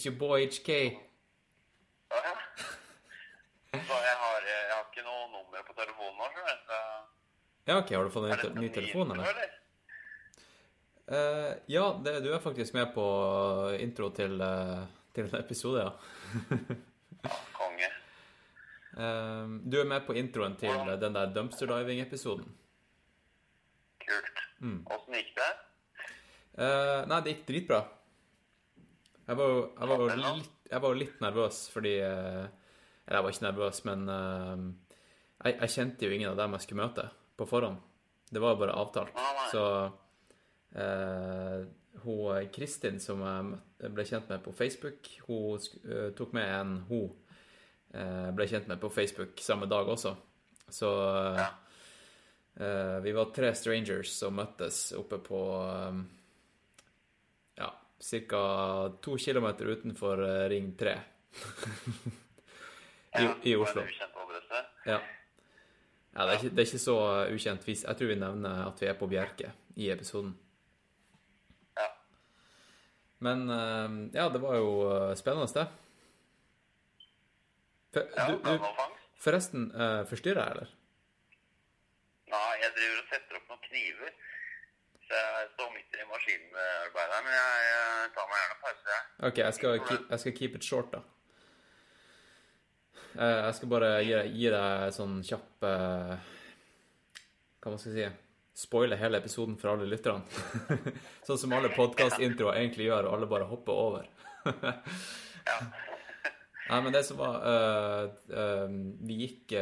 It's your boy HK. Ja, ja. Så jeg har, jeg har ikke noe nummer på telefonen nå, skjønner du. så- Ja, OK, har du fått en ny, ny telefon, eller? Uh, ja, det, du er faktisk med på intro til, uh, til en episode, ja. Ja, konge. Uh, du er med på introen til ja. den der dumpster diving-episoden. Kult. Mm. Gikk det? Eh, nei, det gikk dritbra. Jeg var jo, jeg var litt, jeg var litt nervøs fordi eh, Eller jeg var ikke nervøs, men eh, jeg, jeg kjente jo ingen av dem jeg skulle møte, på forhånd. Det var jo bare avtalt. Så eh, hun Kristin, som jeg ble kjent med på Facebook, hun eh, tok med en hun eh, ble kjent med på Facebook samme dag også. Så eh, Ja. eh, vi var tre strangers som møttes oppe på eh, ca. to kilometer utenfor eh, Ring 3 i, Ja, i Oslo. Ja. ja det, er ikke, det er ikke så ukjent. Jeg tror vi nevner at vi er på Bjerke i episoden. Ja. Men eh, ja, det var jo eh, spennende, det. For, Ja, du, du, forresten, forstyrrer jeg, eller? Nei, jeg driver og setter opp noen kniver. Så jeg står i her, men jeg, jeg tar meg gjerne pause, jeg. OK, jeg skal, keep, jeg skal keep it short, da. Eh, jeg skal bare gi, gi deg sånn kjapp uh, Hva man skal si Spoile hele episoden for alle lytterne. sånn som alle podkastintroer egentlig gjør, og alle bare hopper over. Ja. Nei, men det som var uh, uh, Vi gikk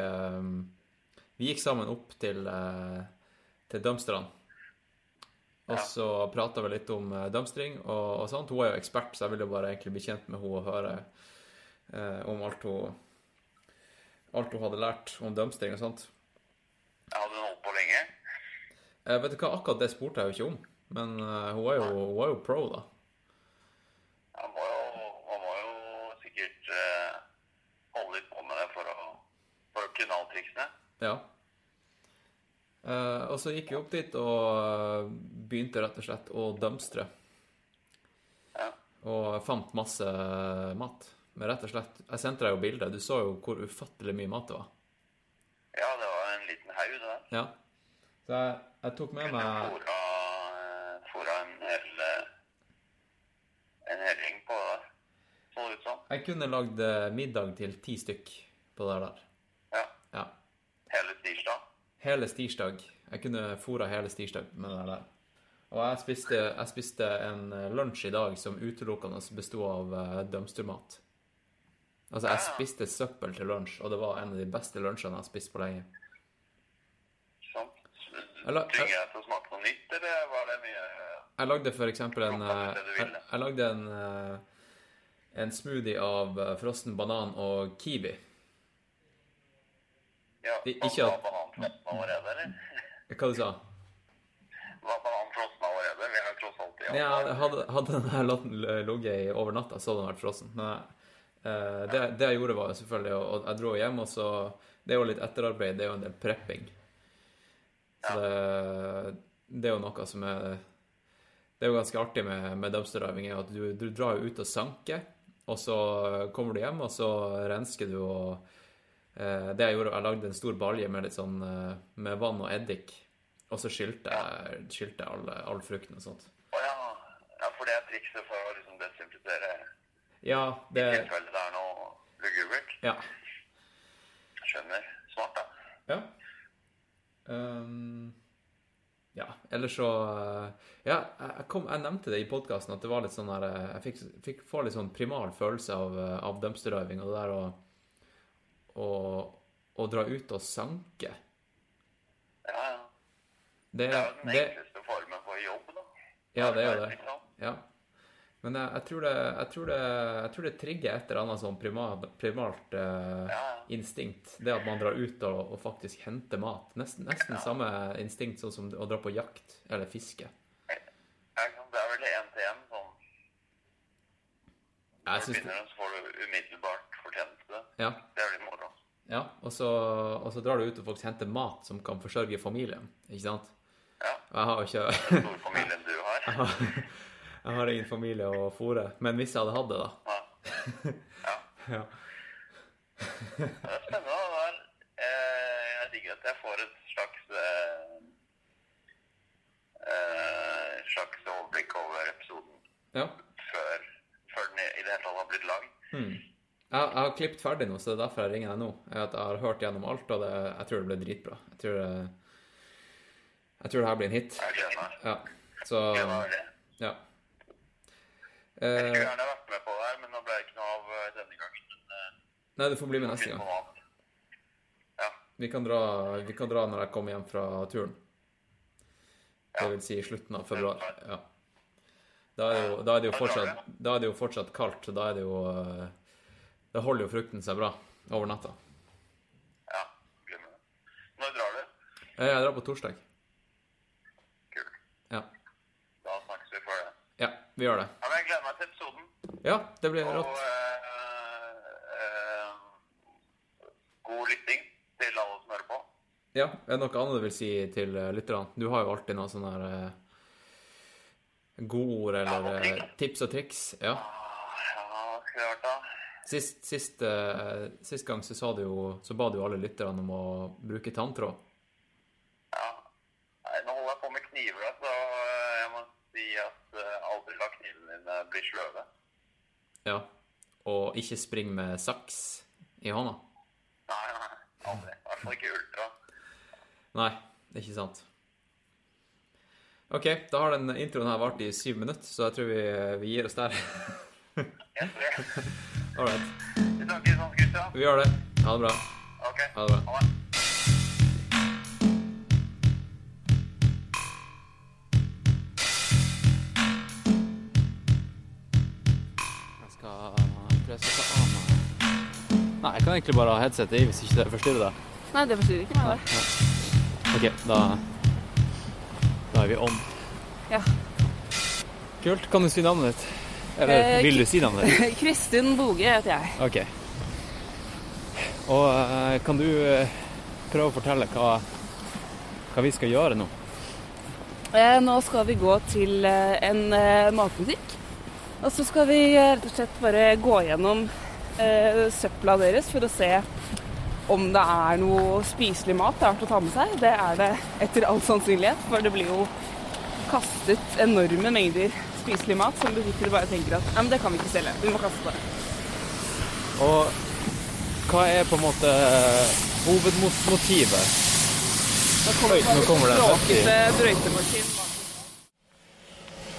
Vi gikk sammen opp til, til dumpsterne. Og Ja. så prata vi litt om uh, dumpstring og, og sånt. Hun er jo ekspert, så jeg ville bare egentlig bli kjent med henne og høre eh, om alt hun Alt hun hadde lært om dumpstring og sånt. Jeg hadde holdt på lenge. Eh, vet du hva, akkurat det spurte jeg jo ikke om. Men eh, hun, er jo, hun er jo pro, da. Han må jo, han må jo sikkert eh, holde litt på med det for å, for å kunne alle triksene. Ja. Eh, og så gikk vi opp dit og eh, begynte rett og slett å dumpstre. Ja. Og fant masse mat. Men rett og slett Jeg sendte deg jo bilde. Du så jo hvor ufattelig mye mat det var. ja, det var en liten haug, det der. Ja. Så jeg, jeg tok med meg Fora, en hel eh, en hel gjeng på det der. Så det ut som. Jeg kunne lagd eh, middag til ti stykk på det der. Ja. Ja. Hele tirsdag. Hele stirsdag. Jeg kunne fôra hele stirsdag med det der. Og jeg spiste, jeg spiste en eh, lunsj i dag som utelukkende besto av uh, dumpstermat. Altså, jeg spiste søppel til lunsj, og det var en av de beste lunsjene jeg har spist på lenge. Sånn. Eller- Trenger jeg til å smake noe nytt, eller var det mye Jeg lagde for eksempel en eh, Jeg, jeg lagde en eh, en smoothie av eh, frossen banan og kiwi. Ja, ikke at-? Hva du sa Var bananen frossen allerede? Vi har tross alt i Ja, hadde, hadde den ligget i over natta, så hadde den vært frossen. Men eh, det, det jeg gjorde, var selvfølgelig og Jeg dro hjem, og så Det er jo litt etterarbeid, det er jo en del prepping. Så det, det er jo noe som er Det er jo ganske artig med, med dumpster diving, er at du, du drar jo ut og sanker, og så kommer du hjem, og så rensker du og Det jeg gjorde, jeg lagde en stor balje med litt sånn eh, med vann og eddik, og så skylte jeg, skylte jeg all, all frukten og sånt. Å ja. ja, for det er trikset for å liksom desinfisere Ja, i det tilfelle det er noe lugubert. Ja. Skjønner. Smart, da. Ja. Um, ja, eller så uh, Ja, jeg, kom, jeg nevnte det i podkasten at det var litt sånn uh, Jeg fikk, fikk få litt sånn primal følelse av, av dumpster diving og det der å å, å dra ut og sanke. Ja, ja. Det, Det er jo den enkleste formen for jobb, da. ja, det er jo det. Ja. Men jeg, jeg, tror det, jeg, tror det, jeg tror det trigger et eller annet sånn primalt, primalt eh, Ja, ja. instinkt. Det at man drar ut og, og faktisk henter mat. Nesten, nesten samme instinkt sånn som å dra på jakt eller fiske. Ja? Det er vel én til én. Sånn. Når du begynner, så får du umiddelbart fortjeneste. ja, Det er moro. Ja. Og, så, og så drar du ut og folk henter mat som kan forsørge familien. Ikke sant? Ja. Og jeg har ikke Storfamilien du har. Jeg har, Jeg har ingen familie å fòre. Men hvis jeg hadde hatt det, da Ja. ja. ja. Det er spennende. da. Det er, eh, jeg digger at jeg får et slags eh, eh, slags overblikk over episoden ja. før, før den i det hele tatt har blitt lagd. Hmm. Jeg, har klippet ferdig nå, så det er derfor jeg ringer deg nå. At Jeg har hørt gjennom alt, og det, jeg tror det blir dritbra. Jeg tror det, jeg tror det her blir en hit. Jeg gleder meg. Ja. Så ja. Jeg skulle Eh, gjerne vært med på det her, men nå ble det ikke noe av eh, denne gangen. Eh, nei, du får bli med neste gang. Ja. Vi kan dra, vi kan dra når jeg kommer hjem fra turen. Det vil si i slutten av februar. Ja. Da er det jo, da er det jo, fortsatt, da er det jo fortsatt kaldt, så da er det jo Da holder jo frukten seg bra over natta. ja. Bli det. Når drar du? Eh, Jeg drar på torsdag. Kult. Ja. Da snakkes vi før det. ja, vi gjør det. Ja, men jeg gleder meg til episoden. Ja, det blir Og rått. eh, eh, god lytting til alle som hører på. Ja, er det noe annet du vil si til lytterne? Du har jo alltid noen sånne her eh, godord eller Ja, og tips og triks. Ja. Ah, Ja, vært da? Sist, sist, uh, sist gang så, sa du jo, så ba du alle lytterne om å bruke tanntråd. Ja. Nei, nå holder jeg på med kniver, så eh, jeg må si at eh, aldri la knivene mine bli sløve. Ja. Og ikke spring med saks i hånda. Nei, nei, aldri. I hvert fall ikke ultra. Nei, ikke sant. OK, da har den introen her vart i syv minutter, så jeg tror vi, vi gir oss der. All right. Vi snakkes sånn, Christian. Vi gjør det. Ha det bra. Ok. Ha det bra. Ha det. Jeg skal prøve å sette av meg Nei, jeg kan egentlig bare ha headsetet i hvis ikke det forstyrrer deg. Nei, det forstyrrer ikke meg, det. OK, da Da er vi on. Ja. Kult. Kan du si navnet ditt? Eller Eh, vil du si navnet ditt? Kristin Boge heter jeg. OK. Og eh, kan du eh, prøve å fortelle hva, hva vi skal gjøre nå? Eh, nå skal vi gå til en matbutikk. Og så skal vi rett og slett bare gå gjennom eh, søpla deres for å se om det er noe spiselig mat det er verdt å ta med seg. Det er det etter all sannsynlighet, for det blir jo kastet enorme mengder spiselig mat som butikker bare tenker at ja, men det kan vi ikke selge, vi må kaste det. Og hva er på en måte hovedmotivet? Nå kommer, Oi, nå kommer det en brøytemaskin.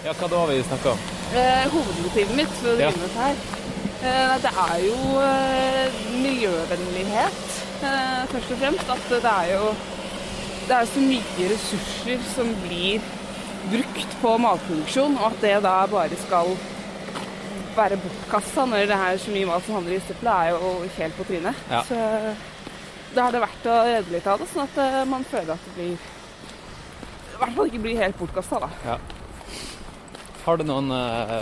Ja, hva da har vi snakka om? Eh, hovedmotivet mitt for å drive med dette her, eh, det er jo eh, miljøvennlighet, eh, først og fremst. At det er jo det er så mye ressurser som blir brukt på matproduksjon, og at det da bare skal være bortkasta når det er så mye mat som havner i søpla, er jo helt på trynet. Ja. Så da er det verdt å redde litt av det, sånn at eh, man føler at det blir I hvert fall ikke blir helt bortkasta, da. Har du noen eh,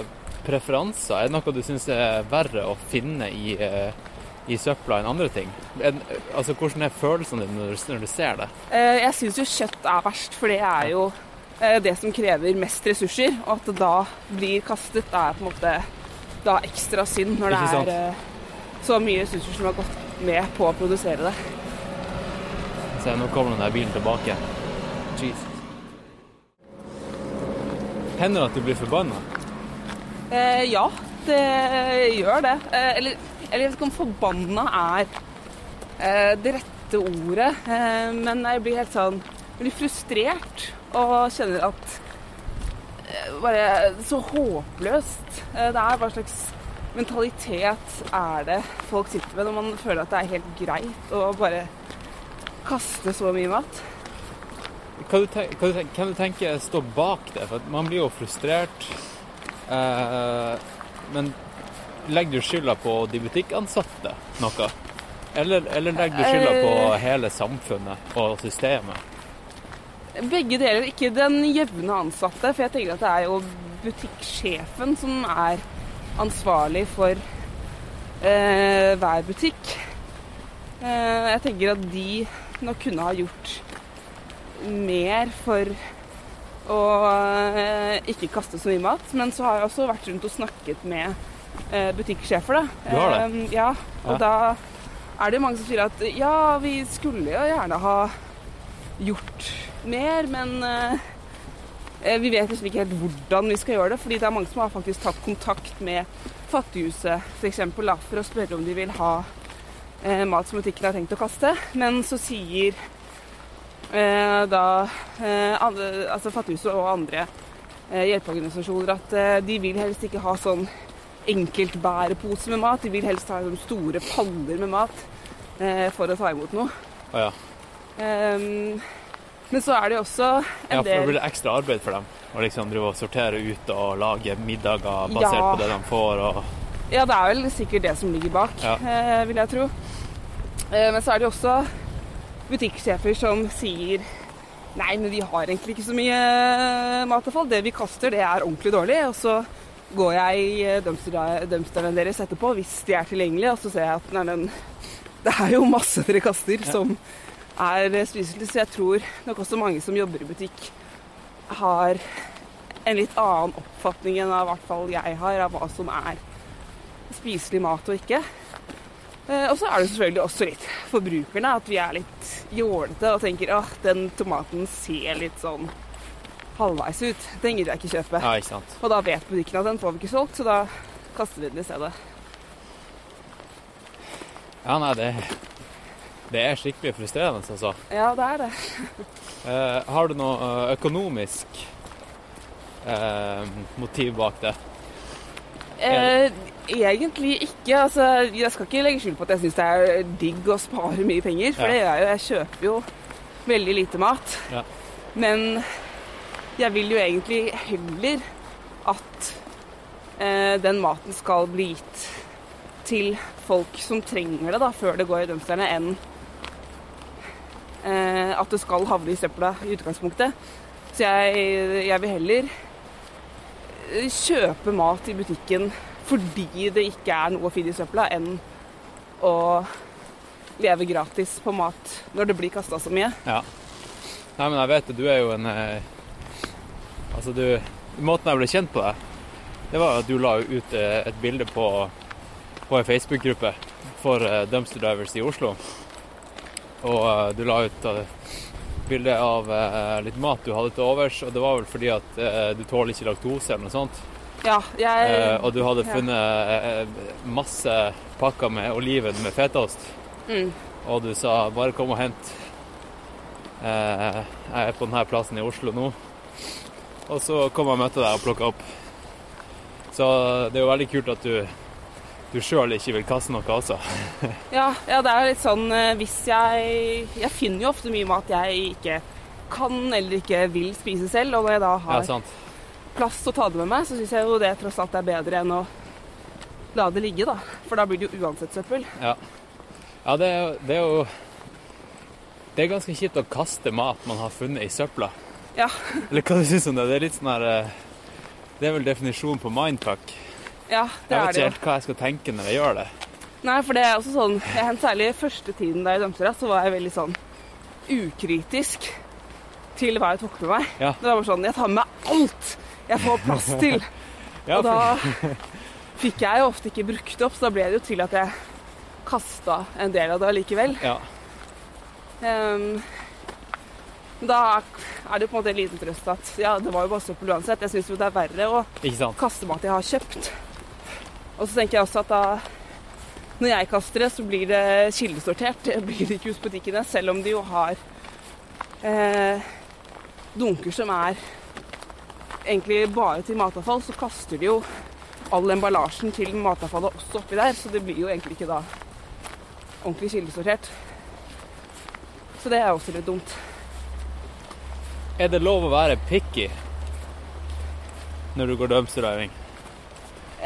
preferanser? Er det noe du syns er verre å finne i, eh, i søpla enn andre ting? En, altså, Hvordan er følelsene dine når, når du ser det? Eh, Jeg syns jo kjøtt er verst, for det er jo eh, det som krever mest ressurser. Og at det da blir kastet, er på en måte da ekstra synd når det er eh, så mye ressurser som har gått med på å produsere det. Se, nå kommer den der bilen tilbake. Jesus. Hender det at du blir forbanna? Eh, ja, det gjør det. Eh, eller, eller jeg vet ikke om forbanna er eh, det rette ordet, eh, men jeg blir helt sånn jeg blir frustrert og kjenner at eh, bare så håpløst eh, det er. Hva slags mentalitet er det folk sitter med når man føler at det er helt greit å bare kaste så mye mat? Hva du tenker, hva du tenk, hvem du tenker står bak det? For man blir jo frustrert. Eh, men legger du skylda på de butikkansatte noe? Eller, eller legger du skylda på Eh. hele samfunnet og systemet? Begge deler, ikke den jevne ansatte, for jeg tenker at det er jo butikksjefen som er ansvarlig for eh, hver butikk. Eh, jeg tenker at de nok kunne ha gjort mer for å eh, ikke kaste så mye mat. Men så har jeg også vært rundt og snakket med eh, butikksjefer, da. Du har det? Eh, ja, og Ja. da er det mange som sier at ja, vi skulle jo gjerne ha gjort mer, men eh, eh, vi vet liksom ikke helt hvordan vi skal gjøre det. fordi det er mange som har faktisk tatt kontakt med Fattighuset f.eks. for å spørre om de vil ha eh, mat som butikken har tenkt å kaste. Men så sier eh, da eh, altså Fattighuset og andre eh, hjelpeorganisasjoner at de vil helst ikke ha sånn enkeltbærepose med mat. De vil helst ha store paller med mat eh, for å ta imot noe. Å ja. Ehm, men så er det jo også en del ja, for det blir ekstra arbeid for dem å liksom drive og sortere ut og lage middager basert Ja. på det de får. og Ja, det er vel sikkert det som ligger bak, Ja. eh, vil jeg tro. Eh, men så er det jo også butikksjefer som sier Nei, men vi har egentlig ikke så mye eh, matavfall. Det vi kaster, det er ordentlig dårlig. Og så går jeg i dumpster- dumpsteren deres etterpå, hvis de er tilgjengelige, og så ser jeg at nei, men det er jo masse dere kaster som er eh, spiselig. Så jeg tror nok også mange som jobber i butikk, har en litt annen oppfatning enn av hvert fall jeg har, av hva som er spiselig mat og ikke. Eh, og så er det selvfølgelig også litt forbrukerne, at vi er litt jålete og tenker at den tomaten ser litt sånn halvveis ut. Den gidder jeg ikke kjøpe. Ja, ikke sant. Og da vet butikken at den får vi ikke solgt, så da kaster vi den i stedet. Ja, nei, det, det er skikkelig frustrerende, altså. Ja, det er det. Eh, har du noe eh, økonomisk eh, motiv bak det? Eh, egentlig ikke. Altså, jeg skal ikke legge skjul på at jeg syns det er digg å spare mye penger, for Ja. det gjør jeg jo. Jeg kjøper jo veldig lite mat. Ja. Men jeg vil jo egentlig heller at eh, den maten skal bli gitt til folk som trenger det, da, før det går i dumpsterne, enn at det skal havne i søpla i utgangspunktet. Så jeg, jeg vil heller eh, kjøpe mat i butikken fordi det ikke er noe å finne i søpla, enn å leve gratis på mat når det blir kasta så mye. Ja. Nei, men jeg vet det. Du er jo en eh, Altså, du Måten jeg ble kjent på deg, det var at du la ut eh, et bilde på, på en Facebook-gruppe for eh, Dumpster Divers i Oslo. Og eh, du la ut eh, bilde av eh, litt mat du hadde til overs, og det var vel fordi at du tåler ikke laktose eller noe sånt. Ja, jeg og du hadde funnet ja. masse pakker med oliven med fetaost. mm, Og du sa 'bare kom og hent'. Jeg er på denne plassen i Oslo nå. Og så kom jeg og møtte deg og plukka opp. Så det er jo veldig kult at du, du sjøl ikke vil kaste noe også. ja, ja, det er litt sånn eh, hvis jeg Jeg finner jo ofte mye mat jeg ikke kan eller ikke vil spise selv, og når jeg da har ja, plass til å ta det med meg, så syns jeg jo det tross alt er bedre enn å la det ligge, da. For da blir det jo uansett søppel. Ja, ja det, er, det er jo Det er ganske kjipt å kaste mat man har funnet i søpla. Ja. Eller hva du syns om det? Det er litt sånn her eh, Det er vel definisjonen på mindfuck. Ja, det Jeg vet ikke helt hva jeg skal tenke når jeg gjør det. Nei, for det er også sånn jeg, Særlig første tiden da jeg dømte deg, så var jeg veldig sånn ukritisk til hva jeg tok med meg. Ja. Det var bare sånn Jeg tar med meg alt jeg får plass til. Ja, og da fikk jeg jo ofte ikke brukt det opp, så da ble det jo til at jeg kasta en del av det allikevel. ja. Um, da er det jo på en måte en liten trøst at ja, det var jo bare søppel uansett. Jeg syns jo det er verre å kaste mat jeg har kjøpt. Og så tenker jeg også at da når jeg kaster det, så blir det kildesortert. Det blir det ikke hos butikkene, selv om de jo har eh, dunker som er egentlig bare til matavfall, så kaster de jo all emballasjen til matavfallet også oppi der, så det blir jo egentlig ikke da ordentlig kildesortert. Så det er også litt dumt. Er det lov å være picky når du går dumpster diving?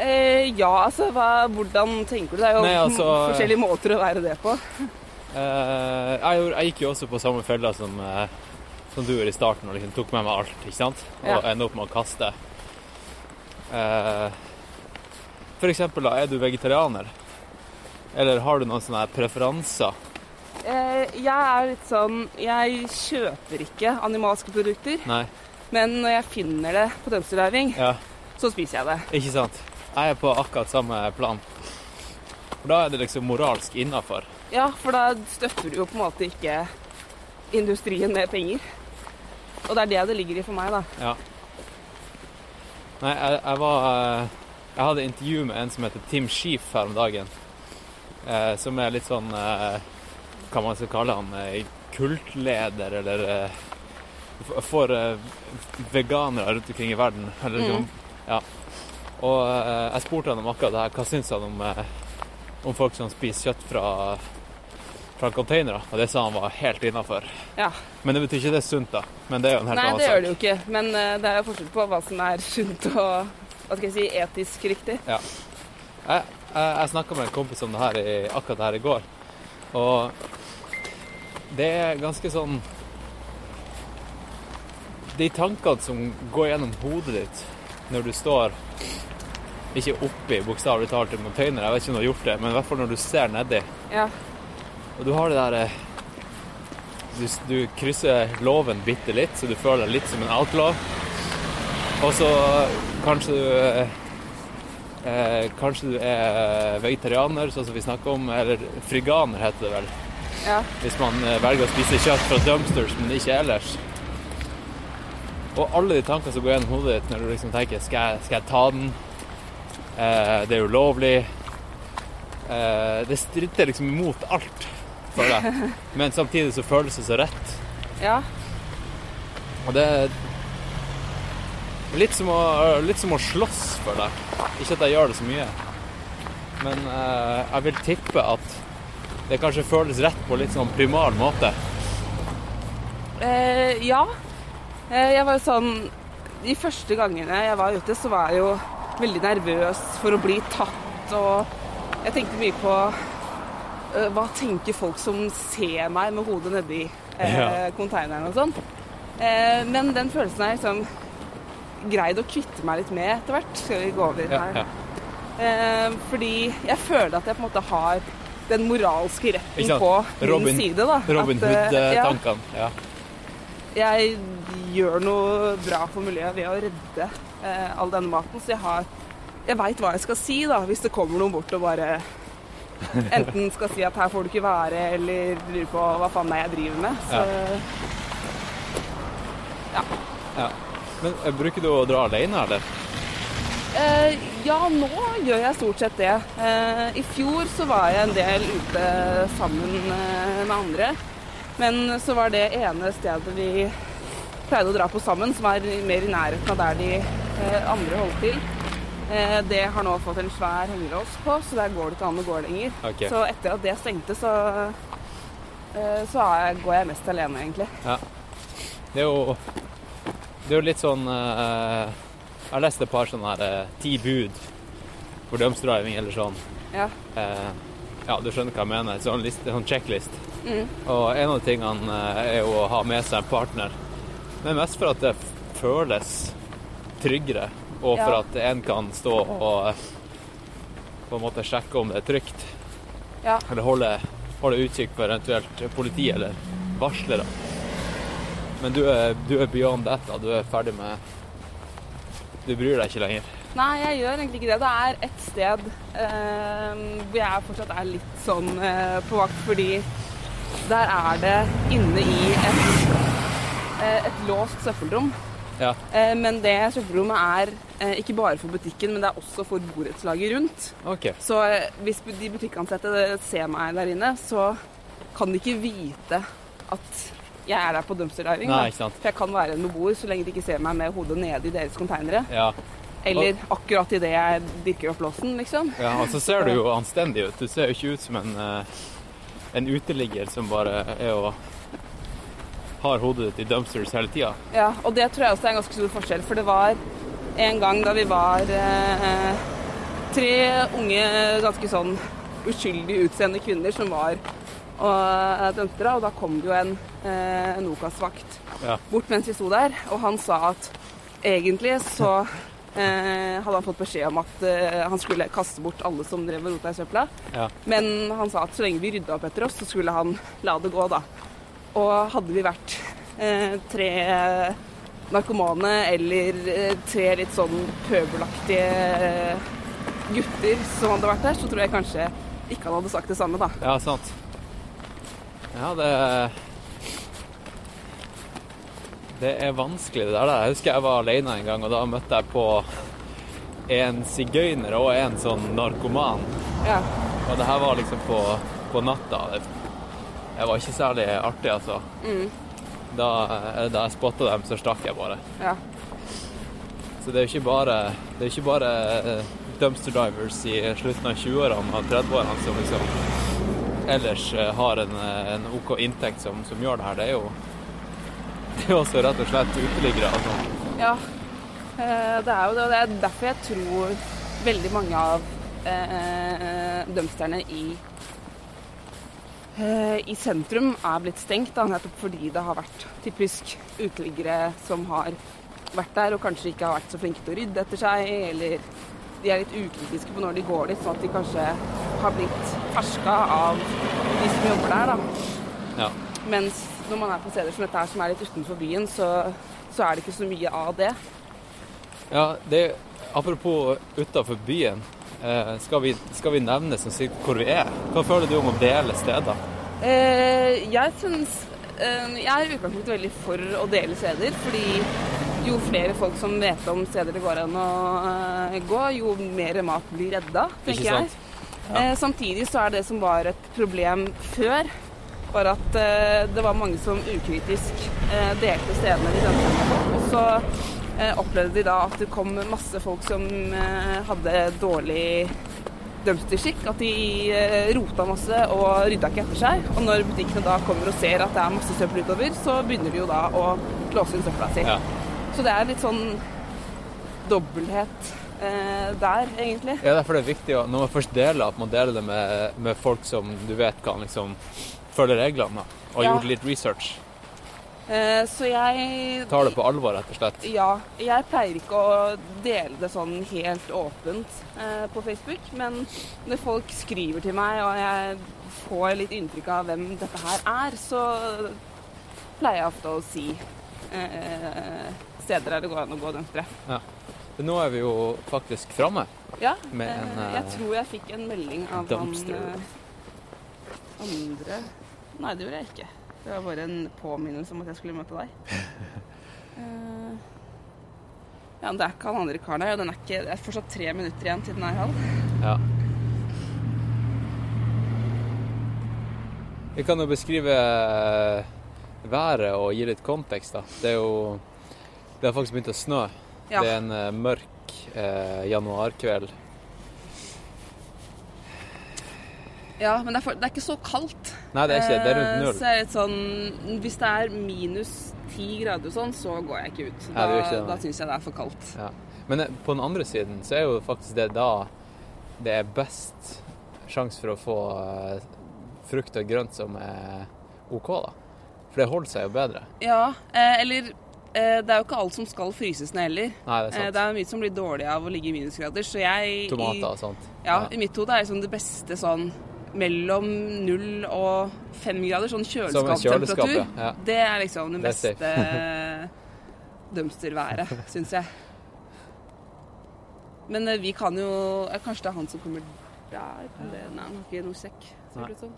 Eh, ja, altså hva, hvordan tenker du? Det er jo Nei, altså, forskjellige måter å være det på. Eh, jeg, jeg gikk jo også på samme fella som, eh, som du gjorde i starten, og liksom tok med meg alt, ikke sant? Og Ja. ender opp med å kaste. Eh, for eksempel, da, er du vegetarianer? Eller har du noen sånne preferanser? Eh, jeg er litt sånn Jeg kjøper ikke animalske produkter. Nei? Men når jeg finner det på dumpster diving, Ja, så spiser jeg det. ikke sant? Jeg er på akkurat samme plan. For da er det liksom moralsk innafor. Ja, for da støtter du jo på en måte ikke industrien med penger. Og det er det det ligger i for meg, da. Ja. Nei, jeg, jeg var eh, Jeg hadde intervju med en som heter Tim Sheef her om dagen. Eh, som er litt sånn eh, Hva man skal kalle han? Eh, kultleder, eller eh, For eh, veganere rundt omkring i verden. Eller mm. ja. Og eh, jeg spurte han om akkurat det her. Hva syns han om, eh, om folk som spiser kjøtt fra, fra containere? Og det sa han var helt innafor. Ja. Men det betyr ikke det er sunt, da. Men det er jo en helt Nei, annen det gjør det jo ikke. Men eh, det er jo forskjell på hva som er sunt og hva skal jeg si, etisk riktig. Jeg, jeg, jeg snakka med en kompis om det her i, akkurat det her i går, og det er ganske sånn De tankene som går gjennom hodet ditt når du står ikke oppi bokstavelig talt en container, jeg vet ikke om du har gjort det, men i hvert fall når du ser nedi, Ja. og du har det der eh, du, du krysser loven bitte litt, så du føler deg litt som en outlaw. Og så kanskje du eh, eh, Kanskje du er vegetarianer, sånn som vi snakker om, eller friganer heter det vel. ja. Hvis man eh, velger å spise kjøtt fra dumpsters, men ikke ellers. Og alle de tankene som går gjennom hodet ditt når du liksom tenker Skal jeg, skal jeg ta den? Eh, det er ulovlig. Eh, det stritter liksom imot alt, føler jeg. Men samtidig så føles det så rett. ja. Og det er litt som å, litt som å slåss, føler jeg. Ikke at jeg gjør det så mye. Men eh, jeg vil tippe at det kanskje føles rett på litt sånn primal måte. Eh, ja. Eh, jeg var jo sånn De første gangene jeg var ute, så var jeg jo veldig nervøs for å bli tatt, og jeg tenkte mye på eh, hva tenker folk som ser meg med hodet nedi eh, konteineren og sånn. Eh, men den følelsen er liksom greid å kvitte meg litt med etter hvert. Skal vi gå over den her? ja. Eh, fordi jeg føler at jeg på en måte har den moralske retten på min Robin- side. da. Robin ja, Hood-tankene. Ja. Jeg gjør noe bra for miljøet ved å redde eh, all denne maten. Så jeg har Jeg veit hva jeg skal si da, hvis det kommer noen bort og bare enten skal si at her får du ikke være, eller lurer på hva faen det er jeg driver med. Så ja. Men eh, bruker du å dra alene, eller? eh, ja, nå gjør jeg stort sett det. Eh, I fjor så var jeg en del ute sammen eh, med andre. Men så var det ene stedet vi pleide å dra på sammen, som er mer i nærheten av der de eh, andre holdt til. Eh, det har nå fått en svær hengelås på, så der går det ikke an å gå lenger. Okay. Så etter at det stengte, så, eh, så jeg- går jeg mest alene, egentlig. Det er jo, det er jo litt sånn Jeg har lest et par sånne her ti bud for dumpsterdriving eller sånn. Ja. Eh, ja, du skjønner hva jeg mener. Sånn, liste, sånn checklist. Mm. Og en av tingene eh, er jo å ha med seg en partner. Men mest for at det føles tryggere, og for Ja. at en kan stå og eh, på en måte sjekke om det er trygt. Ja. Eller holde, holde utkikk for eventuelt politi eller varslere. Men du er, du er beyond that, da. Du er ferdig med Du bryr deg ikke lenger. Nei, jeg gjør egentlig ikke det. Det er et sted eh, hvor jeg fortsatt er litt sånn eh, på vakt, fordi der er det inne i et, eh, et låst søppelrom. Ja. Eh, men det søppelrommet er eh, ikke bare for butikken, men det er også for borettslaget rundt. Okay. Så eh, hvis de butikkansatte ser meg der inne, så kan de ikke vite at jeg er der på dumpsterdiving. Nei, ikke sant. For jeg kan være en beboer så lenge de ikke ser meg med hodet nede i deres konteinere. Ja. Eller akkurat idet jeg dirker opp låsen, liksom. ja. Og så ser du jo anstendig ut. Du ser jo ikke ut som en, eh, en uteligger som bare er og har hodet ditt i dumpsters hele tida. Ja, og det tror jeg også er en ganske stor forskjell, for det var en gang da vi var eh, tre unge, ganske sånn uskyldig utseende kvinner som var og dømte og da kom det jo en, eh, en OKAS-vakt Ja. bort mens vi sto der, og han sa at egentlig så eh, hadde han fått beskjed om at eh, han skulle kaste bort alle som drev og rota i søpla. Ja. Men han sa at så lenge vi rydda opp etter oss, så skulle han la det gå, da. Og hadde vi vært eh, tre narkomane eller eh, tre litt sånn pøbelaktige eh, gutter som hadde vært der, så tror jeg kanskje ikke han hadde sagt det samme, da. Ja, sant. Ja, det Det er vanskelig, det der. Jeg husker jeg var alene en gang, og da møtte jeg på en sigøyner og en sånn narkoman. Ja. Og det her var liksom på, på natta. Det, var ikke særlig artig, altså. Da, da jeg spotta dem, så stakk jeg bare. ja. Så det er jo ikke bare, det er ikke bare eh, dumpster divers i slutten av 20-årene og 30-årene som liksom ellers eh, har en, eh, en OK inntekt som, som gjør det her. Det er jo det er også rett og slett uteliggere. Altså. Ja, eh, det er jo det. Og det er derfor jeg tror veldig mange av eh, dumpsterne i, eh, i sentrum er blitt stengt. Da, nettopp fordi det har vært typisk uteliggere som har vært der og kanskje ikke har vært så flinke til å rydde etter seg, eller de er litt ukritiske på når de går dit, sånn at de kanskje har blitt ferska av de som jobber der. da. Ja. Mens når man er på steder som dette her, som er litt utenfor byen, så, så er det ikke så mye av det. ja, det Apropos utafor byen. Eh, skal, vi, skal vi nevne som sier hvor vi er? Hva føler du om å dele steder? Eh, jeg syns eh, Jeg er i utgangspunktet veldig for å dele steder, fordi jo flere folk som vet om steder det går an å eh, gå, jo mer mat blir redda, tenker jeg. Ja. Eh, samtidig så er det som var et problem før, var at eh, det var mange som ukritisk eh, delte stedene de dømte på. Og så eh, opplevde de da at det kom masse folk som hadde dårlig dømsterskikk. At de rota masse og rydda ikke etter seg. Og når butikkene da kommer og ser at det er masse søppel utover, så begynner de jo da å låse inn søpla si. Ja. Så det er litt sånn dobbelthet eh, der, egentlig. Ja, derfor er det viktig å, når man først deler, at man deler det med, med folk som du vet kan liksom følge reglene, da, og Ja. gjort litt research. Eh, så jeg Tar det på alvor, rett og slett. Ja, jeg pleier ikke å dele det sånn helt åpent eh, på Facebook, men når folk skriver til meg og jeg får litt inntrykk av hvem dette her er, så pleier jeg ofte å si eh, steder der det går an å gå dømtere. Ja. nå er vi jo faktisk framme. Ja, Med en, jeg tror jeg fikk en melding av dumpster. han andre Nei, det gjorde jeg ikke. Det var bare en påminnelse om at jeg skulle møte deg. Uh, ja, men det er ikke han andre karen her, og den er ikke, det er fortsatt tre minutter igjen til den er halv. Ja. Vi kan jo beskrive eh, været og gi litt kontekst, da. Det er jo Det har faktisk begynt å snø. Ja. Det er en eh, mørk eh, januarkveld. Ja, men det er, for, det er ikke så kaldt. Nei, det er ikke det. Er Eh, rundt null. Så er det sånn Hvis det er minus ti grader og sånn, så går jeg ikke ut. Da, ja, ikke da syns jeg det er for kaldt. Ja. Men eh, på den andre siden så er jo faktisk det da det er best sjanse for å få eh, frukt og grønt som er OK, da. For det holder seg jo bedre. Ja, eh, eller eh, Det er jo ikke alt som skal fryses ned heller. Nei, det er Eh, sant. det er mye som blir dårlig av å ligge i minusgrader. Så jeg Tomater og sånt. Ja, ja, I mitt hode er liksom det beste sånn mellom null og fem grader. Sånn kjøleskap, kjøleskapstemperatur. ja. ja. Det er liksom det Det er beste dumpsterværet, syns jeg. Men eh, vi kan jo eh, Kanskje det er han som kommer der? Kan det, nei, han har ikke noe sekk, ser det ut som.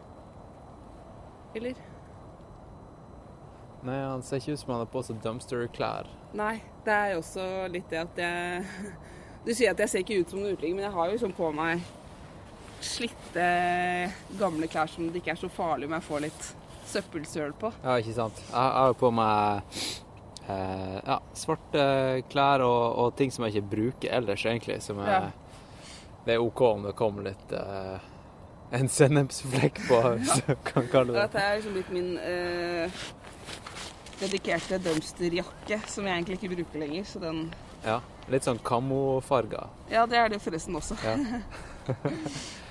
Eller? Nei, han ser ikke ut som han har på seg dumpster-klær. Nei, det er jo også litt det at jeg Du sier at jeg ser ikke ut som en uteligger, men jeg har jo sånn på meg slitte, gamle klær som det ikke er så farlig om jeg får litt søppelsøl på. Ja, ikke sant. Jeg har jo på meg eh, ja, svarte klær og, og ting som jeg ikke bruker ellers, egentlig. Som er, Ja. Det er OK om det kommer litt eh, en sennepsflekk på, hvis du kan kalle det Dette er liksom blitt min eh, dedikerte dumpsterjakke, som jeg egentlig ikke bruker lenger. Så den Ja, Litt sånn kamofarga. Ja, det er det forresten også. Ja.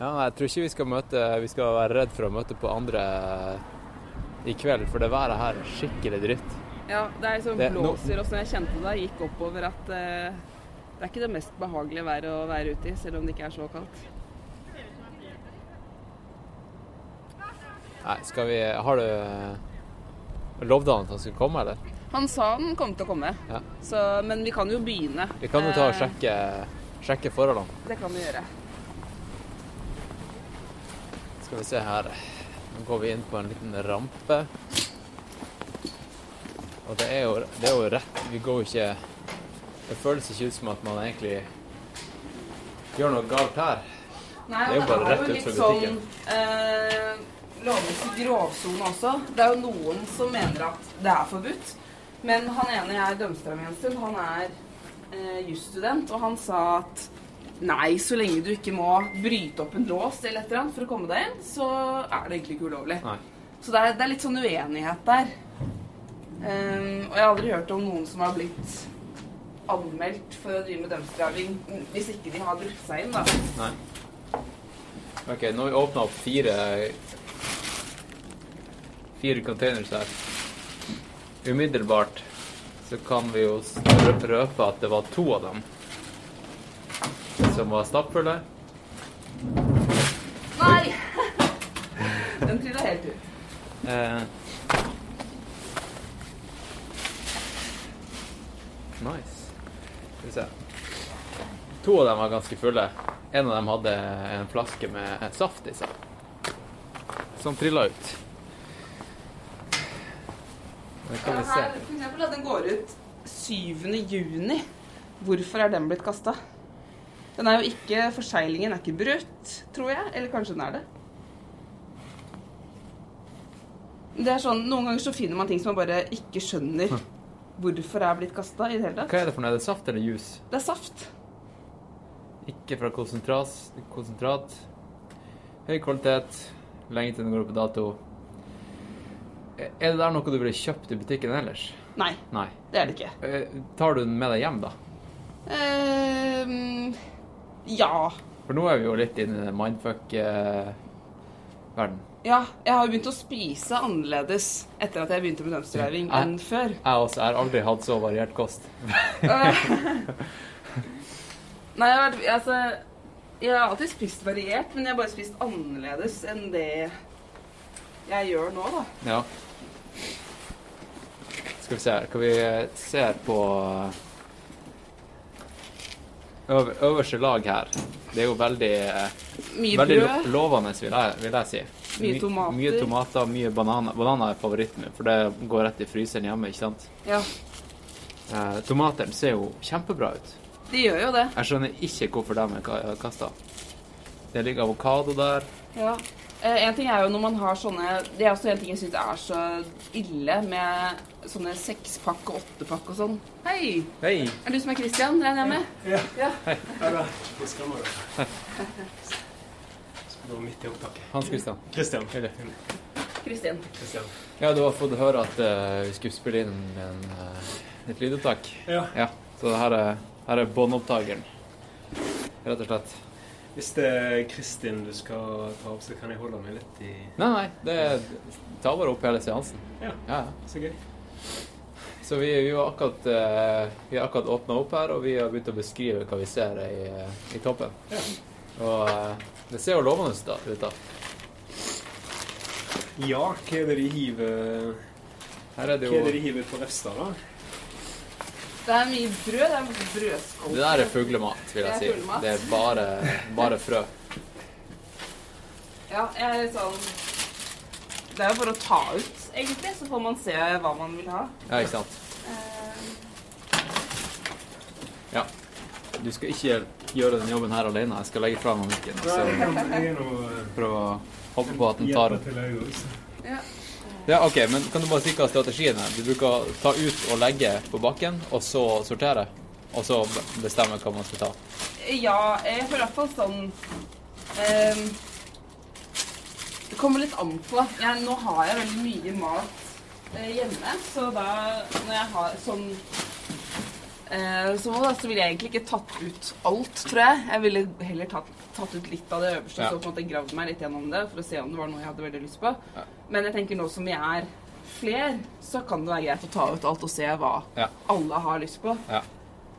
ja, jeg tror ikke vi skal møte Vi skal være redd for å møte på andre i kveld, for det været her er skikkelig dritt. Ja, det er liksom Det- blåser, og som jeg kjente da, jeg gikk oppover at eh, det er ikke det mest behagelige været å være ute i, selv om det ikke er så kaldt. Nei, skal vi Har du Lovde han at han skulle komme, eller? Han sa han kom til å komme, Ja. så, men vi kan jo begynne. Vi kan jo ta og Eh, sjekke, sjekke forholdene. Det kan vi gjøre. Skal vi se her. Nå går vi inn på en liten rampe. Og det er jo, det er jo rett Vi går jo ikke Det føles ikke ut som at man egentlig gjør noe galt her. Nei, Det er jo bare rett ut butikken. sånn butikken. eh, lovens grovsone også. Det er jo noen som mener at det er forbudt. Men han ene jeg dømte med en stund, han er eh, jusstudent, og han sa at nei, så lenge du ikke må bryte opp en lås eller et eller annet for å komme deg inn, så er det egentlig ikke ulovlig. Nei. Så det er, det er litt sånn uenighet der. Um, og jeg har aldri hørt om noen som har blitt anmeldt for å drive med dømstraving hvis ikke de har brukt seg inn, da. Nei. OK, nå har vi åpna opp fire Fire containers her. Umiddelbart så kan vi jo røpe at det var to av dem som var stappfulle. Nei! Den trilla helt ut. Eh. Nice. Skal vi se. To av dem var ganske fulle. En av dem hadde en flaske med saft i seg. Som trilla ut. Det kan vi se. Her, for eksempel, at den går ut 7. juni. Hvorfor er den blitt kasta? Den er jo ikke Forseglingen er ikke brutt, tror jeg. Eller kanskje den er det. Det er sånn, Noen ganger så finner man ting som man bare ikke skjønner hvorfor er blitt kasta i det hele tatt. Hva er det for noe? Er det saft eller juice? Det er saft. Ikke fra konsentrat. konsentrat. Høy kvalitet. Lenge til den går på dato. Er det der noe du ville kjøpt i butikken ellers? Nei, Nei. det er det ikke. Eh, Tar du den med deg hjem, da? Ehm, ja. For nå er vi jo litt inne i den mindfuck-verden. Ja, jeg har jo begynt å spise annerledes etter at jeg begynte med dumpsterdriving enn før. jeg også jeg har aldri hatt så variert kost. Nei, jeg har, altså, jeg har alltid spist variert, men jeg har bare spist annerledes enn det jeg gjør nå, da. Ja. Skal vi se her. Kan vi se på øver, øverste lag her. Det er jo veldig, eh, Mye veldig brød. lovende, vil jeg, vil jeg si. Mye My- tomater. Mye tomater, mye bananer. Bananer er favoritten min, for det går rett i fryseren hjemme, ikke sant? Ja, Eh, tomatene ser jo kjempebra ut. de gjør jo det. Jeg skjønner ikke hvorfor de er kasta. Det ligger avokado der. Ja. Eh, en ting er jo når man har sånne Det er også en ting jeg syns er så ille med sånne sekspakk og åttepakk og sånn. Hei! Hei! Er du som er Christian, regner jeg med? Ja. Ja. Ja da. Vi skammer deg. Skal midt i opptaket. Hans Christian. Christian. Christian. Christian. Ja, du har fått høre at uh, vi skulle spille inn en, uh, et lydopptak. Ja. Ja, så her er, her er båndopptakeren. Rett og slett. Hvis det er Kristin du skal ta opp, så kan jeg holde meg litt i Nei, nei, det tar bare opp hele seansen. Ja. Ja, ja. Så gøy. Så vi, vi har akkurat, eh, vi har akkurat åpna opp her, og vi har begynt å beskrive hva vi ser i, eh, i toppen. Ja. Og eh, det ser jo lovende ut da, Ja, hva er det de hiver Her er det Hva er det de hiver på Refstad, da? Det er mye brød. Det er brødskål. Det der er fuglemat, vil Det jeg er si. Det er bare, bare frø. Ja, jeg er litt sånn Det er jo bare å ta ut, egentlig, så får man se hva man vil ha. Ja, ikke sant? Uh, Ja. Du skal ikke gjøre den jobben her alene. Jeg skal legge fra meg mikken. Nå prøve å håpe på at den tar opp. ja. Ja, OK, men kan du bare si hva strategien er? Du bruker å ta ut og legge på bakken, og så sortere? Og så bestemme hva man skal ta? ja, jeg får i hvert fall sånn ehm, Det kommer litt an på. Jeg, nå har jeg veldig mye mat eh, hjemme, så da når jeg har sånn eh, så, da, så ville jeg egentlig ikke tatt ut alt, tror jeg. Jeg ville heller tatt, tatt ut litt av det øverste Ja. så på en måte gravd meg litt gjennom det for å se om det var noe jeg hadde veldig lyst på. Ja. Men jeg tenker nå som vi er fler, så kan det være greit å ta ut alt og se hva Ja. alle har lyst på. Ja.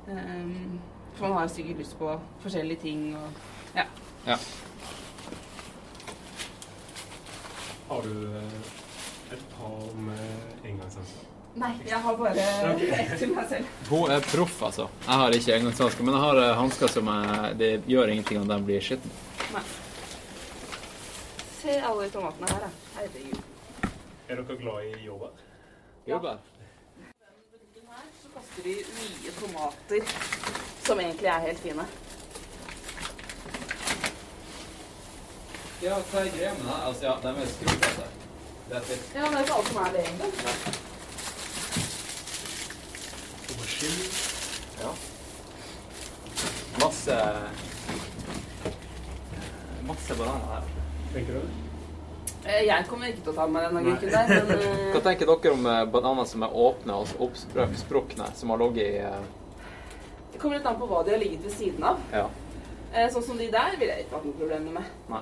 Um, for man har sikkert lyst på forskjellige ting og Ja. Ja. Har du eh, et par med engangshansker? Nei, jeg har bare ett til meg selv. Hun er proff, altså. Jeg har ikke engangshansker, men jeg har eh, hansker som jeg, det gjør ingenting om de blir skitne. Se alle de tomatene her, da. Herregud. Er dere glad i jordbær? Jordbær? Her så kaster de mye tomater som egentlig er helt fine. Ja, hva er greia med det? Altså, ja, de er skrutete. Det er fint. Ja, men det er ikke alt som er det egentlig. Aubergine? Ja. Masse Masse bananer her. Tenker du? det? Jeg kommer ikke til å ta med den agurken der, men eh, Hva tenker dere om eh, bananer som er åpne og oppsprukne, som har ligget i eh, det kommer litt an på hva de har ligget ved siden av. Ja. Eh, Sånn som de der ville jeg ikke hatt noen problemer med. Nei.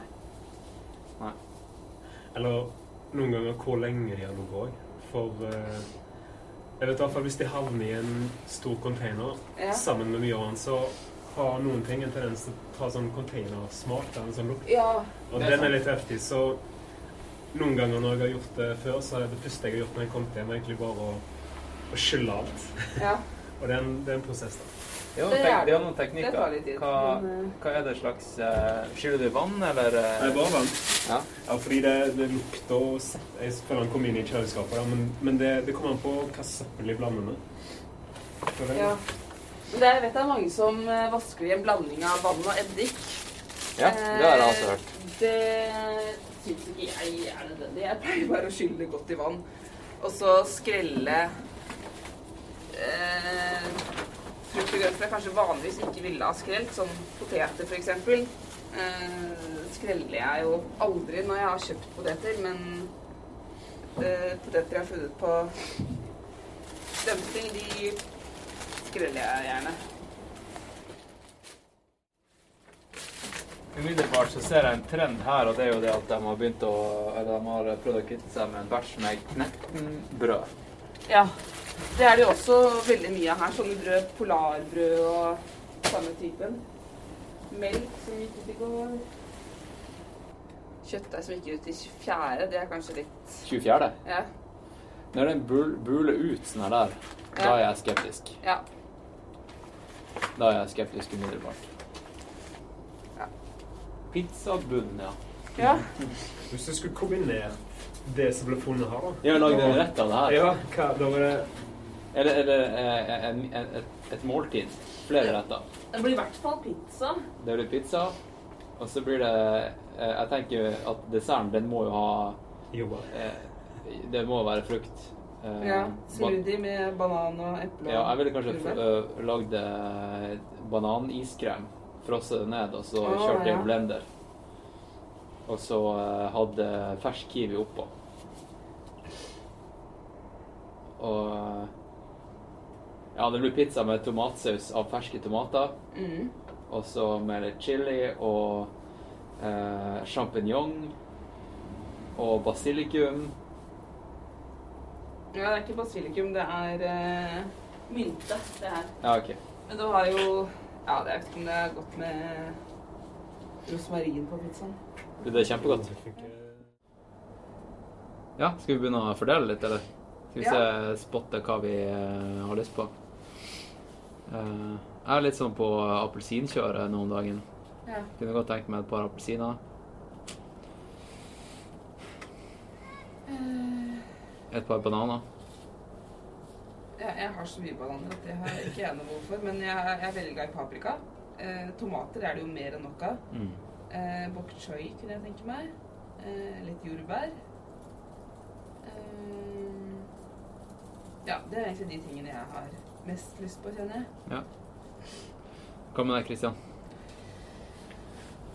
Eller noen ganger hvor lenge de har ligget òg. For eh, jeg vet i hvert fall hvis de havner i en stor container Ja. sammen med mye annet, så har noen ting en tendens til å ta sånn containersmak. En sånn lukt. Ja, Og er den er litt heftig. Så noen ganger når jeg har gjort det før, så er det første jeg har gjort når jeg kom hjem, egentlig bare å, å skylle alt. ja. Og det er en, det er en prosess, da. Ja, Det tenk, er det er noen Det tar litt tid. Hva, Men, eh, hva er det slags uh, Skyller du vann, eller eh, Det er bare vann. Ja. Ja, fordi det, det lukter og Jeg føler den kom inn i kjøleskapet, da, men, men det, det kommer an på hva søppel de blander med. Ja. Men det, jeg vet det er mange som eh, vasker i en blanding av vann og eddik. Ja, det har jeg også hørt. Eh, Det syns ikke jeg er nødvendig. Jeg pleier bare å skylle det godt i vann. Og så skrelle eh, frukt og grønt som jeg kanskje vanligvis ikke ville ha skrelt, som poteter f.eks. Eh, skreller jeg jo aldri når jeg har kjøpt poteter, men eh, poteter jeg har funnet på dumping, de skreller jeg gjerne. Umiddelbart så ser jeg en trend her, og det er jo det at de har begynt å Eller de har prøvd å kvitte seg med en batch med knekkenbrød. Ja, det er det jo også veldig mye av her. Sånne brød, polarbrød og samme typen. Melk som gikk ut i går. Kjøttdeig som gikk ut i 24. Det er kanskje litt 24. Ja. Når den bul buler ut sånn her der, da er jeg skeptisk. ja. Da er jeg skeptisk umiddelbart. Ja. Pizzabunn, ja. ja. Hvis du skulle kombinert det som ble funnet her, da har lagd en rett av det her. Ja, hva, da var det Eller, eller eh, en, en, et, et måltid. Flere retter. Det blir i hvert fall pizza. Det blir pizza, og så blir det eh, Jeg tenker at desserten, den må jo ha jordbær. eh, Det må være frukt. Eh, Ja. Smoothie med banan og eple. Ja, jeg ville kanskje lagd eh, bananiskrem. Frosset det ned, og så Å, kjørt det i ja. en blender. Og så eh, hadde fersk kiwi oppå. Og eh, Ja, det blir pizza med tomatsaus av ferske tomater. Mm. Og så med litt chili og eh, sjampinjong. Og basilikum. Ja, det er ikke basilikum, det er eh, mynte, det her. Ja, OK. Men du har jo Ja, det er ikke om det er godt med rosmarin på pizzaen. Det er kjempegodt? Ja, skal vi begynne å fordele litt, eller? Skal vi Ja. se, spotte hva vi eh, har lyst på? Eh, jeg er litt sånn på appelsinkjøret nå om dagen. Ja. Kunne godt tenkt meg et par appelsiner. Et par bananer. Jeg, jeg har så mye bananer at det har ikke jeg noe behov for. Men jeg, jeg er veldig glad i paprika. Eh, tomater er det jo mer enn nok av. Mm. Eh, bok choy kunne jeg tenke meg. Eh, litt jordbær. Eh, ja, det er egentlig de tingene jeg har mest lyst på, kjenner jeg. Hva med deg, Kristian?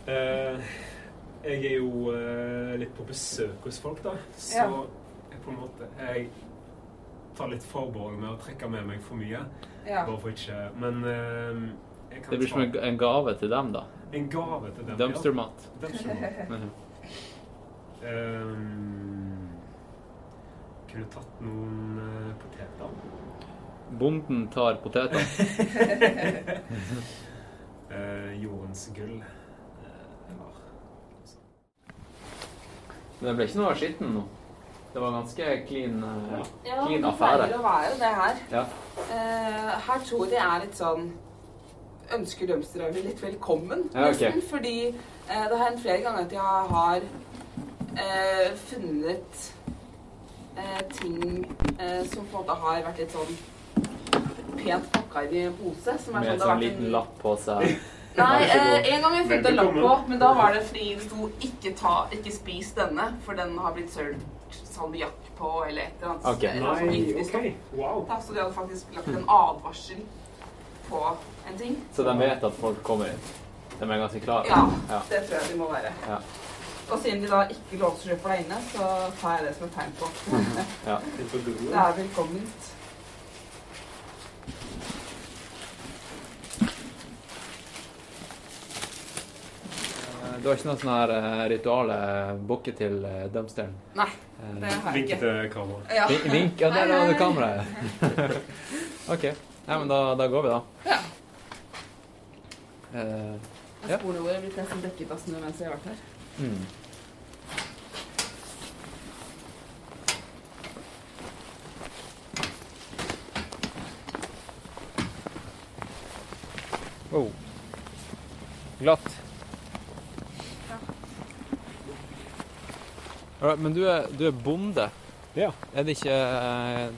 Eh, jeg er jo eh, litt på besøk hos folk, da. Så Ja. jeg på en måte Jeg tar litt forbehold med å trekke med meg for mye. Ja. Bare for ikke Men eh, jeg kan Det blir som en, gave til dem, da. en gave til dem. Dumpstermat. Ja. Dumpstermat. Um, kunne tatt noen uh, poteter. Bonden tar poteter. uh, jordens gull. Eh. Men det ble ikke noe skitten nå. Det var ganske clean, uh, Ja, clean det affære. pleier å være det her. Ja. Uh, her tror jeg er litt sånn Ønsker dumpsterdriver litt velkommen, Ja, okay. nesten. Fordi uh, det har hendt flere ganger at jeg har eh, funnet eh, ting som på en måte har vært litt sånn pent pakka inn i en pose. Som er Med sånn, det har sånn vært liten en- lapp på seg. Nei, eh, en gang jeg fikk en lapp på, men da var det fordi det sto 'ikke, ta, ikke spis denne', for den har blitt sølt salmiakk på, eller et eller annet. Okay. eller Nei, giftig stoff. OK. Wow. Da, så de hadde faktisk lagt en advarsel på en ting. Så de vet at folk kommer inn. De er ganske klare. Ja, Ja. det tror jeg de må være. Ja. Og siden de da ikke låser seg for deg inne, så tar jeg det som et tegn på ja. Det er velkomment. Du har ikke noe sånn her eh, rituale bukke til eh, dumpsteren? Nei, Eh, det har jeg ikke. Vink til kameraet. Ja. vink-? Ja, der har du kameraet. OK. Nei, men da, da går vi, da. Ja. Uh, ja. Sporene våre er blitt nesten dekket av snø mens jeg har vært her. mm. Oh. Glatt. Alright, men du er, du er bonde. Ja. Er det ikke eh,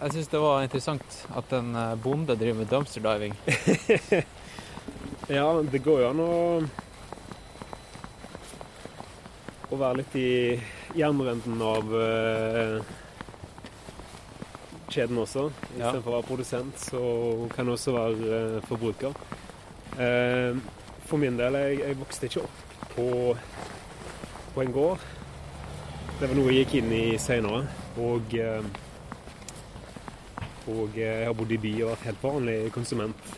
Jeg syns det var interessant at en eh, bonde driver med dumpster diving. Ja, det går jo an å Å være litt i jernrenden av eh, kjeden også. Ja. For å være produsent, så kan du også være eh, forbruker. Eh, for min del, jeg, jeg vokste ikke opp på, på en gård. Det var noe jeg gikk inn i seinere. Og, eh, og jeg har bodd i by og vært helt vanlig konsument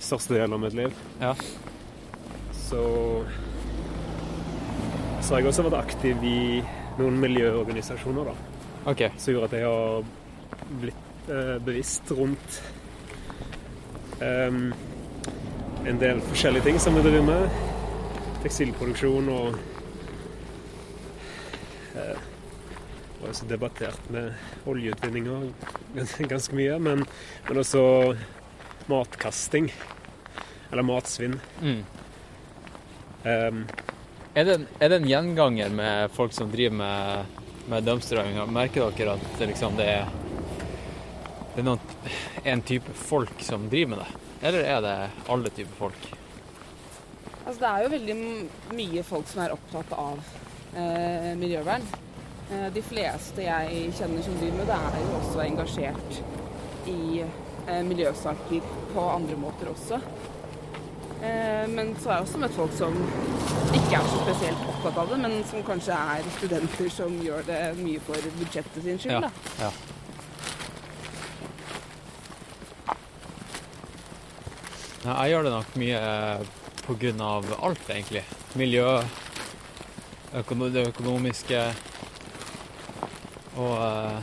største delen av mitt liv. Ja. Så så har jeg også vært aktiv i noen miljøorganisasjoner, da. Okay. Som gjorde at jeg har blitt eh, bevisst rundt em, en del forskjellige ting som vi driver med. Tekstilproduksjon og eh, og også debattert med oljeutvinninga gans- ganske mye, men, men også matkasting. Eller matsvinn. Mm. Um, Er det, en, er det en gjenganger med folk som driver med, med dumpsterdiving? Merker dere at det, liksom, det er, det er noen, en type folk som driver med det? Eller er det alle typer folk? Altså, det er jo veldig mye folk som er opptatt av eh, miljøvern. Eh, de fleste jeg kjenner som driver med det, er jo også engasjert i eh, miljøsaker på andre måter også. Eh, men så har jeg også møtt folk som ikke er så spesielt opptatt av det, men som kanskje er studenter som gjør det mye for budsjettet sin skyld. Ja. Ja. Ja, jeg gjør det nok mye pga. alt, egentlig. Miljø, det økonomiske Og eh,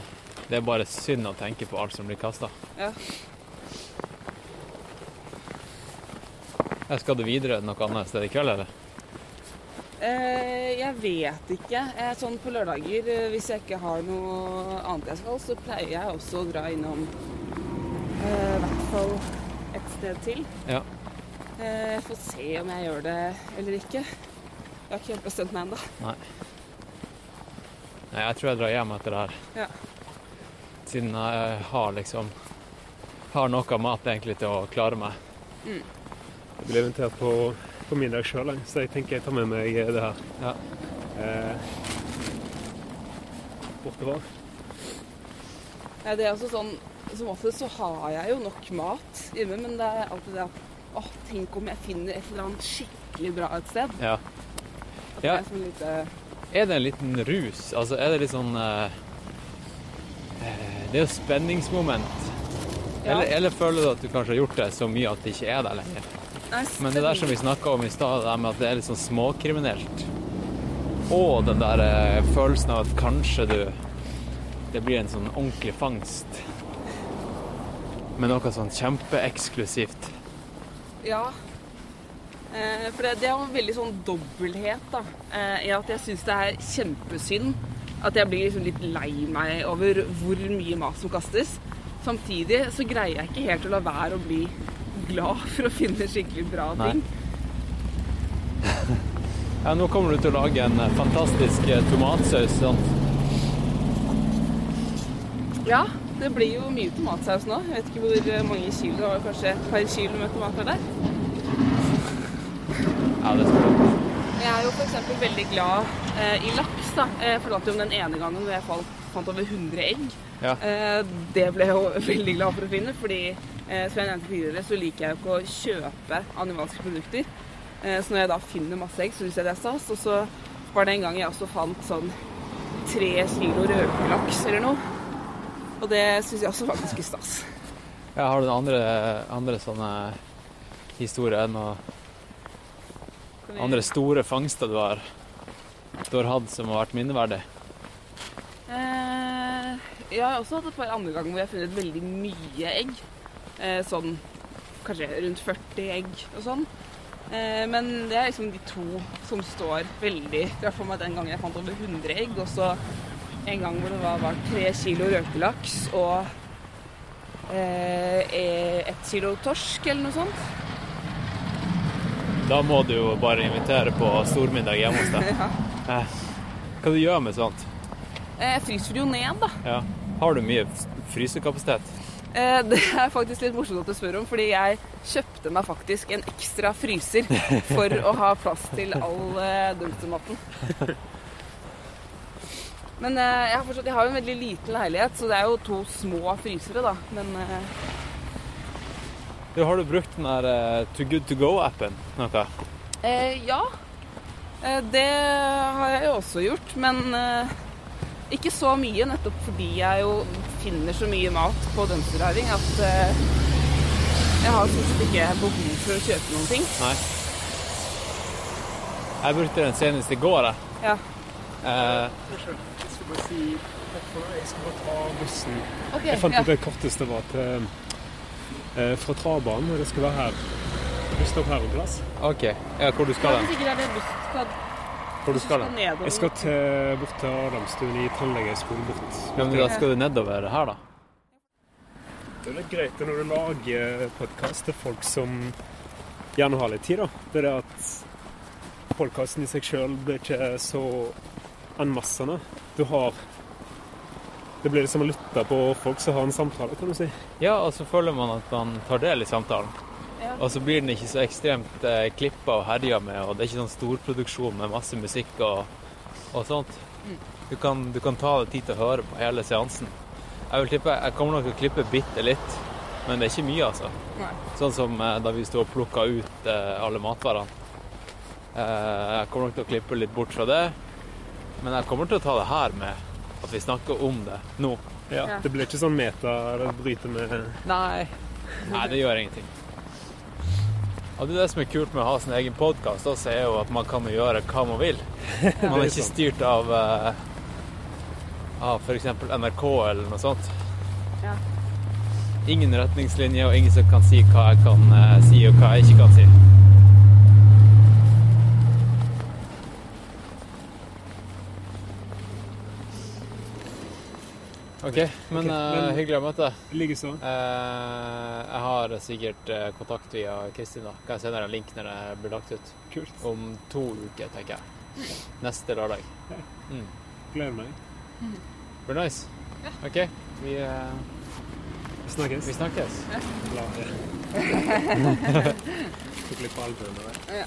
det er bare synd å tenke på alt som blir kasta. Ja. Jeg Skal du videre noe annet sted i kveld, eller? Eh, jeg vet ikke. Eh, sånn på lørdager, eh, hvis jeg ikke har noe annet jeg skal, så pleier jeg også å dra innom eh, i hvert fall et sted til. Ja. Eh, jeg får se om jeg gjør det eller ikke. Jeg har ikke helt bestemt meg ennå. Nei, Nei, jeg tror jeg drar hjem etter det her. Ja. Siden jeg har liksom Har noe mat egentlig til å klare meg. Jeg ble invitert på, på middag sjøl, så jeg tenker jeg tar med meg det her. Ja. Eh, bortover. Ja, det er også sånn Som oftest så har jeg jo nok mat hjemme, men det er alltid det at åh, tenk om jeg finner et eller annet skikkelig bra et sted. ja. Det Ja. er sånn lite Er det en liten rus? Altså, er det litt sånn eh, Det er jo spenningsmoment. Ja. Eller, eller føler du at du kanskje har gjort det så mye at det ikke er der lenger? Men det der som vi snakka om i stad, det der med at det er litt sånn småkriminelt. Og den der eh, følelsen av at kanskje du Det blir en sånn ordentlig fangst. Med noe sånn kjempeeksklusivt. Ja. Eh, for det, det har en veldig sånn dobbelthet da, eh, i at jeg syns det er kjempesynd at jeg blir liksom litt lei meg over hvor mye mat som kastes. Samtidig så greier jeg ikke helt å la være å bli glad for å finne skikkelig bra ting. Ja, nå kommer du til å lage en eh, fantastisk tomatsaus. sant? Ja, det blir jo mye tomatsaus nå. Jeg vet ikke hvor mange kilo. Det var kanskje et par kilo med tomater der. Ja, det du. Jeg er jo f.eks. veldig glad eh, i laks. da. Jeg fortalte om den ene gangen hvor jeg falt, fant over 100 egg. Ja. Eh, det ble jeg jo veldig glad for å finne, fordi eh, som jeg nevnte tidligere, så liker jeg jo ikke å kjøpe animalske produkter. Eh, så når jeg da finner masse egg, så syns jeg det er stas. Og så var det en gang jeg også fant sånn tre kilo røkelaks eller noe. Og det syns jeg også var ganske stas. Ja, har du noen andre, andre sånne historier enn vi- andre store fangster du har, du har hatt som har vært minneverdig? Eh, jeg har også hatt et par andre ganger hvor jeg har funnet veldig mye egg. Eh, sånn kanskje rundt 40 egg og sånn. Eh, men det er liksom de to som står veldig I hvert fall meg den gangen jeg fant over 100 egg. Og så en gang hvor det var, var tre kilo røkelaks og eh, ett kilo torsk eller noe sånt. Da må du jo bare invitere på stormiddag hjemme hos deg. ja. Hva du gjør med sånt? Eh, jeg fryser jo ned, da. Ja. Har du mye frysekapasitet? Eh, Det er faktisk litt morsomt at du spør om, fordi jeg kjøpte meg faktisk en ekstra fryser for å ha plass til all eh. Men eh, jeg har, forstått, jeg har jo en veldig liten leilighet, så det er jo to små frysere, da. Men eh, Du, har du brukt den der uh, Too Good To Go-appen noe? eh, ja. Eh, det har jeg jo også gjort, men eh, ikke så mye, nettopp fordi jeg jo finner så mye mat på dumpsterharing at eh, jeg har stort sett ikke behov for å kjøpe noen ting. Nei. Jeg brukte den senest i går, jeg. Ja. Eh, Jeg skal bare si takk for det. Jeg skal bare ta bussen. Okay, Jeg fant ja. ut det korteste var til eh, fra Trabanen, og det skal være her. Bussstopp her en plass. OK. Ja, hvor du skal Ja, hen? det Hvor du skal hen? Jeg skal til, bort til Adamstuen i tannlegehøgskolen bort. Ja, men da skal du nedover her, da? Det er litt greit når du lager podkast til folk som gjerne har litt tid, da. Det er det at podkasten i seg sjøl blir ikke så anmassende. Du har Det blir liksom å lytte på folk som har en samtale, kan du si. Ja, og så føler man at man tar del i samtalen. Ja. Og så blir den ikke så ekstremt eh, klippa og herja med, og det er ikke sånn storproduksjon med masse musikk og, og sånt. Du kan, du kan ta deg tid til å høre på hele seansen. Jeg vil tippe, jeg kommer nok til å klippe bitte litt, men det er ikke mye, altså. Nei. Sånn som eh, da vi sto og plukka ut eh, alle matvarene. Eh, jeg kommer nok til å klippe litt bort fra det, men jeg kommer til å ta det her med at vi snakker om det nå. Ja, Ja. Det blir ikke sånn meta eller bryter med Nei. Nei, det gjør ingenting. Og det er det som er kult med å ha sin egen podkast, er jo at man kan gjøre hva man vil. Man er ikke styrt av uh, av f.eks. NRK eller noe sånt. Ja. Ingen retningslinjer, og ingen som kan si hva jeg kan eh, si, og hva jeg ikke kan si. OK, men, okay, eh, men- hyggelig å møte deg. Likeså. Eh, jeg har sikkert eh, kontakt via Kristin. da. Kan jeg sende deg en link når det blir lagt ut? Kult. Om to uker, tenker jeg. Neste lørdag. Ja. Mm. Gleder meg. Blir nice. OK, vi, uh... Vi snakkes. vi snakkes. Det. Tok litt på albuene der. Ja.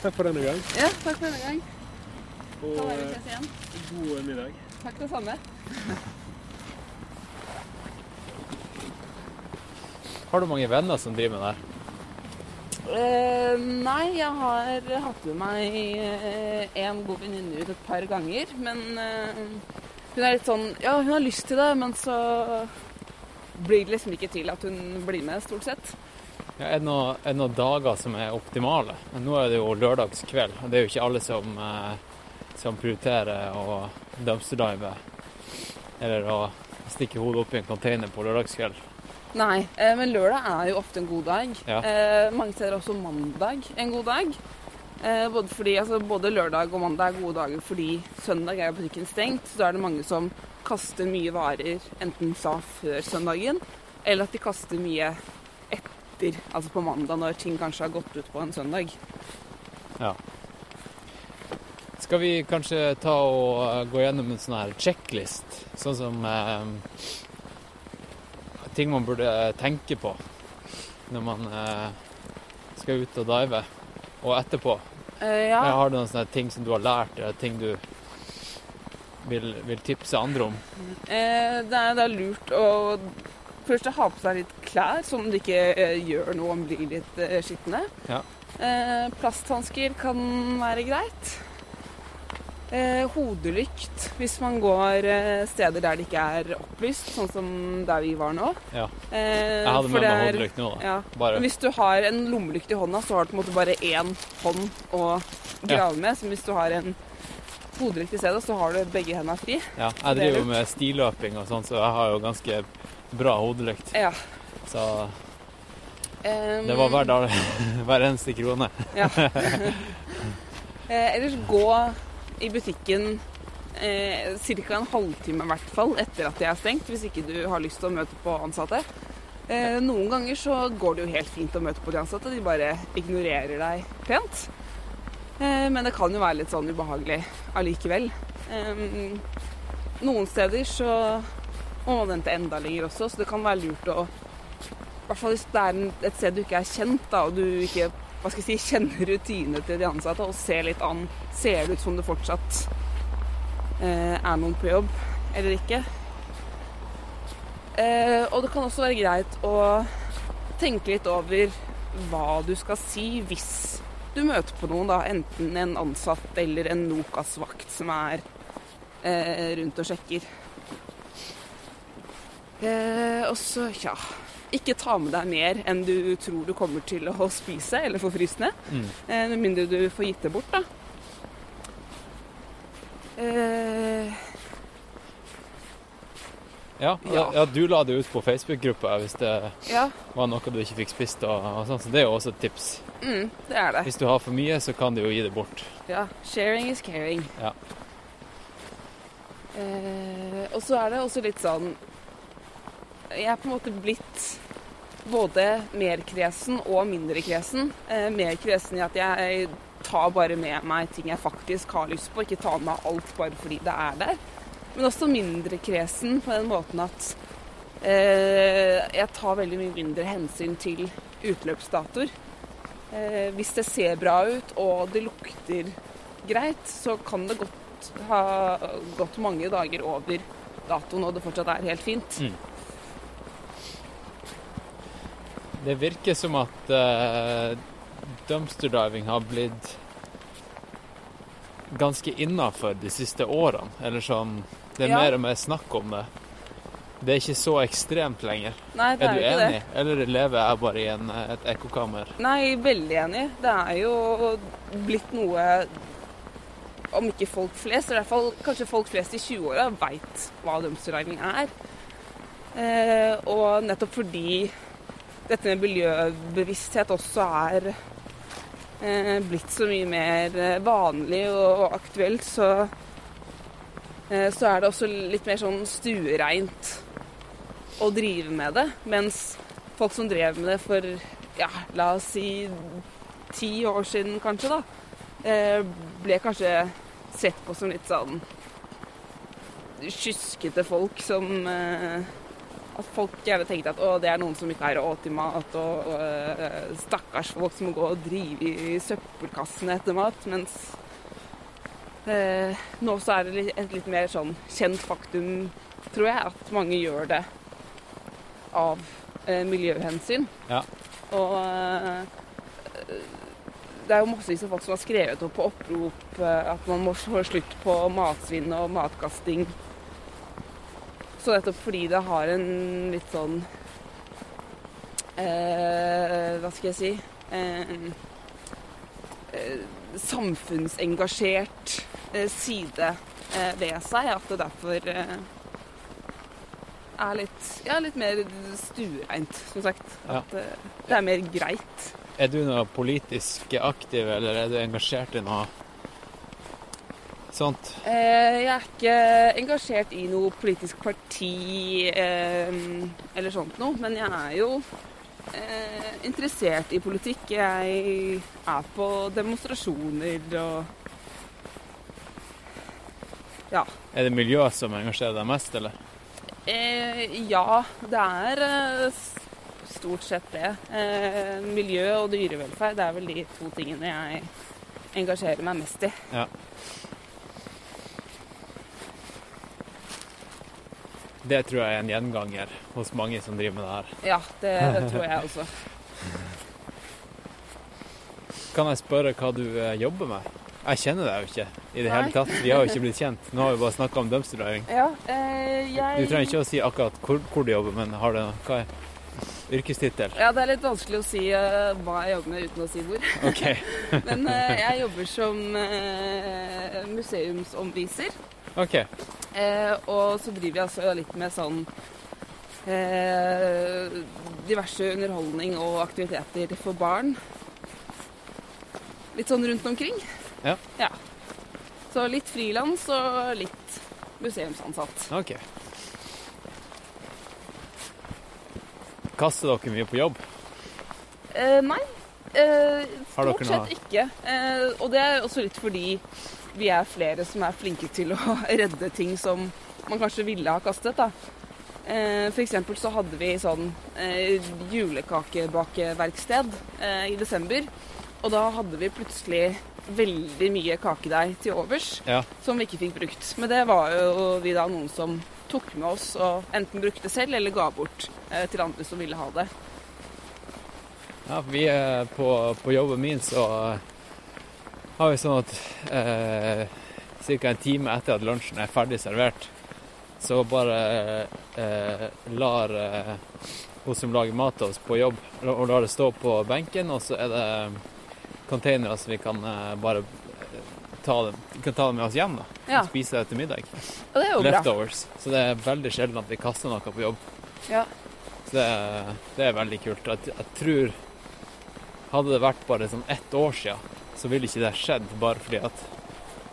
Takk for denne gang. ja, takk for denne gang. Og god middag. Takk det samme. Har du mange venner som driver med det? Eh, nei, jeg har hatt med meg eh, en god venninne ut et par ganger. Men uh, hun er litt sånn Ja, hun har lyst til det, men så blir det liksom ikke til at hun blir med, stort sett. Ja, er, det noe, er det noen dager som er optimale? Nå er det jo lørdagskveld, og det er jo ikke alle som, eh, som prioriterer å dumpsterdive eller å stikke hodet opp i en container på lørdagskveld. Nei, eh, men lørdag er jo ofte en god dag. Ja. Eh, mange steder er også mandag en god dag. Eh, både, fordi, altså, både lørdag og mandag er gode dager fordi søndag er butikken stengt. Så da er det mange som kaster mye varer enten sa før søndagen, eller at de kaster mye etter, altså på mandag når ting kanskje har gått ut på en søndag. Ja. Skal vi kanskje ta og gå gjennom en sånn her checklist, sånn som eh, ting man burde tenke på når man eh, skal ut og dive, og etterpå? Uh, ja. Har du noen sånne ting som du har lært, eller ting du vil, vil tipse andre om? Uh, det, er, det er lurt å først ha på seg litt klær, sånn at det ikke gjør noe om blir litt skitne. Ja. Eh, plasthansker kan være greit. Eh, hodelykt hvis man går eh, steder der det ikke er opplyst, sånn som der vi var nå. Ja. Eh, Jeg hadde med meg hodelykt nå, da. Ja. Bare Hvis du har en lommelykt i hånda, så har du på en måte bare én hånd å grave med. Så hvis du har en hodelykt i stedet, så har du begge hendene fri. Ja, jeg er driver jo med stiløping og sånn, så jeg har jo ganske bra hodelykt. Ja. Så det var hver dag. hver eneste krone. Ja. eh, ellers gå i butikken eh, ca. en halvtime i hvert fall etter at det er stengt, hvis ikke du har lyst til å møte på ansatte. Eh, noen ganger så går det jo helt fint å møte på de ansatte, de bare ignorerer deg pent. Eh, men det kan jo være litt sånn ubehagelig allikevel. Eh, noen steder så må man vente enda lenger også, så det kan være lurt å i hvert fall hvis det er et sted du ikke er kjent, da, og du ikke hva skal jeg si, kjenner rutinene til de ansatte og ser litt an Ser det ut som det fortsatt eh, er noen på jobb eller ikke? Eh, og det kan også være greit å tenke litt over hva du skal si hvis du møter på noen, da, enten en ansatt eller en Nokas-vakt som er eh, rundt og sjekker. Eh, og så, ja Ikke ta med deg mer enn du tror du kommer til å spise eller få fryst ned. Mm. Eh, med mindre du får gitt det bort, da. Eh, Ja, Ja. ja, du la det ut på Facebook-gruppa hvis det ja, var noe du ikke fikk spist. Og, og sånn, så det er jo også et tips. mm, det er det. Hvis du har for mye, så kan du jo gi det bort. Ja, sharing is caring. Ja. Eh, og så er det også litt sånn Jeg er på en måte blitt både mer kresen og mindre kresen. Eh, mer kresen i at jeg tar bare med meg ting jeg faktisk har lyst på, ikke tar med alt bare fordi det er der. Men også mindre kresen på den måten at eh, jeg tar veldig mye mindre hensyn til utløpsdatoer. Eh, hvis det ser bra ut og det lukter greit, så kan det godt ha gått mange dager over datoen og det fortsatt er helt fint. Det virker som at uh, dumpster diving har blitt ganske innafor de siste årene. Eller sånn Det er Ja. mer og mer snakk om det. Det er ikke så ekstremt lenger. Nei, det Er er du enig? det. Eller lever jeg bare i en, et ekkokammer? Nei, veldig enig. Det er jo blitt noe Om ikke folk flest, i hvert fall kanskje folk flest i 20-åra veit hva dumpsterdiving er. Eh, og nettopp fordi dette med miljøbevissthet også er eh, blitt så mye mer eh, vanlig og, og aktuelt, så, eh, så er det også litt mer sånn stuereint å drive med det. Mens folk som drev med det for ja, la oss si ti år siden kanskje, da, eh, ble kanskje sett på som litt sånn skyskete folk som eh, At folk gjerne tenkte at å, det er noen som ikke har råd til mat, og, og eh, stakkars folk som må gå og drive i søppelkassene etter mat. Mens eh, nå så er det et litt mer sånn kjent faktum, tror jeg, at mange gjør det av eh, miljøhensyn. Ja. Og eh, det er jo massevis av folk som har skrevet opp på opprop eh, at man må få slutt på matsvinn og matkasting. Så nettopp fordi det har en litt sånn eh, Hva skal jeg si eh, eh, Samfunnsengasjert eh, side eh, ved seg. At det derfor eh, er litt, ja, litt mer stuereint, som sagt. Ja. At eh, det er mer greit. Er du noe politisk aktiv, eller er du engasjert i noe sånt? Eh, jeg er ikke engasjert i noe politisk parti eh, eller sånt noe, men jeg er jo eh, interessert i politikk. Jeg er på demonstrasjoner og Ja. Er det miljøet som engasjerer deg mest, eller? Eh, ja, det er eh, stort sett det. Eh, miljø og dyrevelferd det er vel de to tingene jeg engasjerer meg mest i. Ja. Det tror jeg er en gjenganger hos mange som driver med det her. Ja, det, det tror jeg også. Kan jeg spørre hva du eh, jobber med? Jeg kjenner deg jo ikke i det Nei. hele tatt. Vi har jo ikke blitt kjent. Nå har vi bare snakka om dumpsterdiving. Ja, eh, jeg Du trenger ikke å si akkurat hvor, hvor du jobber, men har det Hva er yrkestittel? Ja, det er litt vanskelig å si eh, hva jeg jobber med uten å si hvor. OK. Men eh, jeg jobber som eh, museumsomviser. ok. Eh, og så driver jeg altså litt med sånn eh, diverse underholdning og aktiviteter for barn. Litt sånn rundt omkring. Ja. Så litt frilans og litt museumsansatt. ok. Kaster dere mye på jobb? Eh, nei. Eh, stort sett ikke. Eh, og det er også litt fordi vi er flere som er flinke til å redde ting som man kanskje ville ha kastet. da. F.eks. for eksempel så hadde vi sånn eh, julekakebakeverksted eh, i desember. Og da hadde vi plutselig veldig mye kakedeig til overs Ja. som vi ikke fikk brukt. Men det var jo vi da noen som tok med oss og enten brukte selv eller ga bort eh, til andre som ville ha det. Ja, vi er på, på jobben min, så eh, har vi sånn at eh, ca. en time etter at lunsjen er ferdig servert, så bare eh, lar eh, hun som lager mat til oss på jobb, og lar det stå på benken, og så er det containere som vi kan eh, bare eh, ta dem, kan ta dem med oss hjem da, Ja, og spise det til middag. og det er jo bra. Så det er veldig sjelden at vi kaster noe på jobb. Ja. Så det, det er veldig kult. Jeg, jeg tror Hadde det vært bare sånn ett år siden, så ville ikke det skjedd. Bare fordi at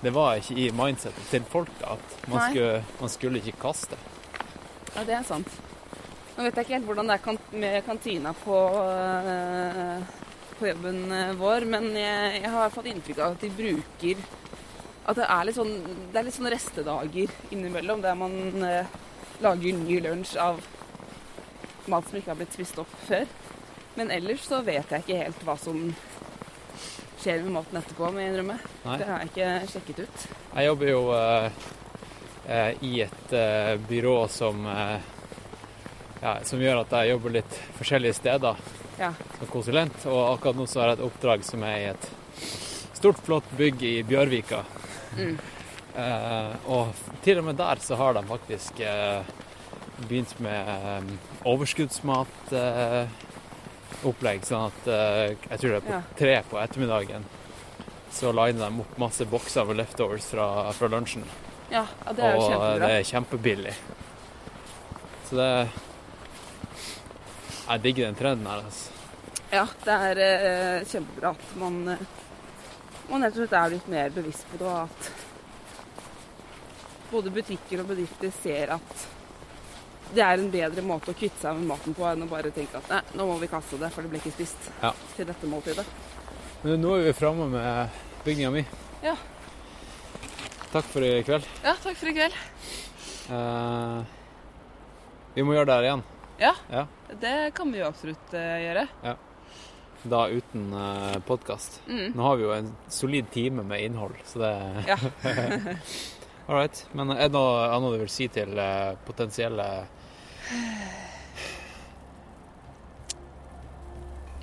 det var ikke i mindsetet til folk at man skulle, man skulle ikke kaste. Ja, det er sant. Nå vet jeg ikke helt hvordan det er kan med kantina på, øh, på jobben øh, vår, men jeg, jeg har fått inntrykk av at de bruker At det er litt sånn, det er litt sånn restedager innimellom der man øh, lager ny lunsj av mat som ikke har blitt spist opp før. Men ellers så vet jeg ikke helt hva som skjer med maten etterpå, må jeg innrømme. Det har jeg ikke sjekket ut. Jeg jobber jo eh, eh, i et eh, byrå som eh, ja, som gjør at jeg jobber litt forskjellige steder Ja. som konsulent. Og akkurat nå så har jeg et oppdrag som er i et stort, flott bygg i Bjørvika. Mm. Eh, og til og med der så har de faktisk eh, begynt med eh, overskuddsmatopplegg. sånn at eh, jeg tror det er på tre på ettermiddagen så liner de opp masse bokser med leftovers fra, fra lunsjen. Ja, det er jo og kjempebra. det er kjempebillig. Så det Jeg digger den trenden her, altså. Ja, det er eh, kjempebra at man, eh, man rett og slett er litt mer bevisst på det, og at både butikker og bedrifter ser at det er en bedre måte å kvitte seg med maten på enn å bare tenke at nei, nå må vi kaste det, for det ble ikke spist Ja. til dette måltidet. Men nå er vi framme med bygninga mi. Ja. Takk for i kveld. Ja, takk for i kveld. Uh, vi må gjøre det her igjen. Ja, Ja. det kan vi jo absolutt uh, gjøre. Da uten uh, podkast. Mm. Nå har vi jo en solid time med innhold, så det Ja. All right. Men er det noe annet du vil si til eh, potensielle Eh,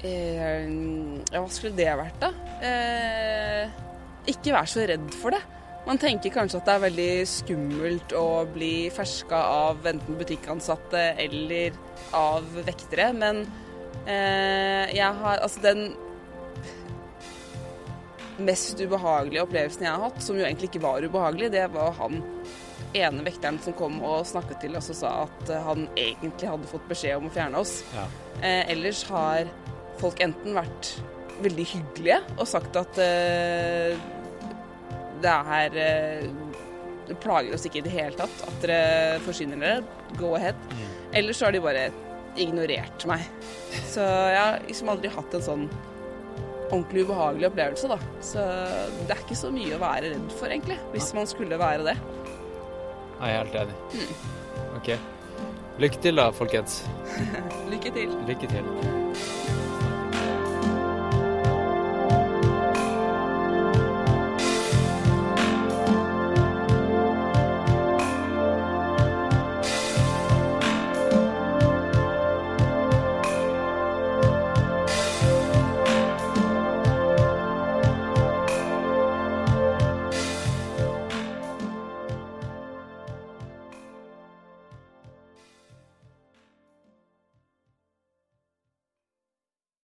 ja, hva skulle det vært, da? Eh, ikke vær så redd for det. Man tenker kanskje at det er veldig skummelt å bli ferska av enten butikkansatte eller av vektere, men eh, jeg har Altså, den mest ubehagelige opplevelsen jeg har hatt, som jo egentlig ikke var ubehagelig, det var han ene vekteren som kom og snakket til oss og sa at eh, han egentlig hadde fått beskjed om å fjerne oss. Ja. Eh, ellers har folk enten vært veldig hyggelige og sagt at eh, det er eh, Det plager oss ikke i det hele tatt at dere forsyner dere. Go ahead. Eller så har de bare ignorert meg. Så jeg har liksom aldri hatt en sånn ordentlig ubehagelig opplevelse, da. Så det er ikke så mye å være redd for, egentlig, hvis man skulle være det. Jeg er helt enig. OK. Lykke til da, folkens. Lykke til. Lykke til.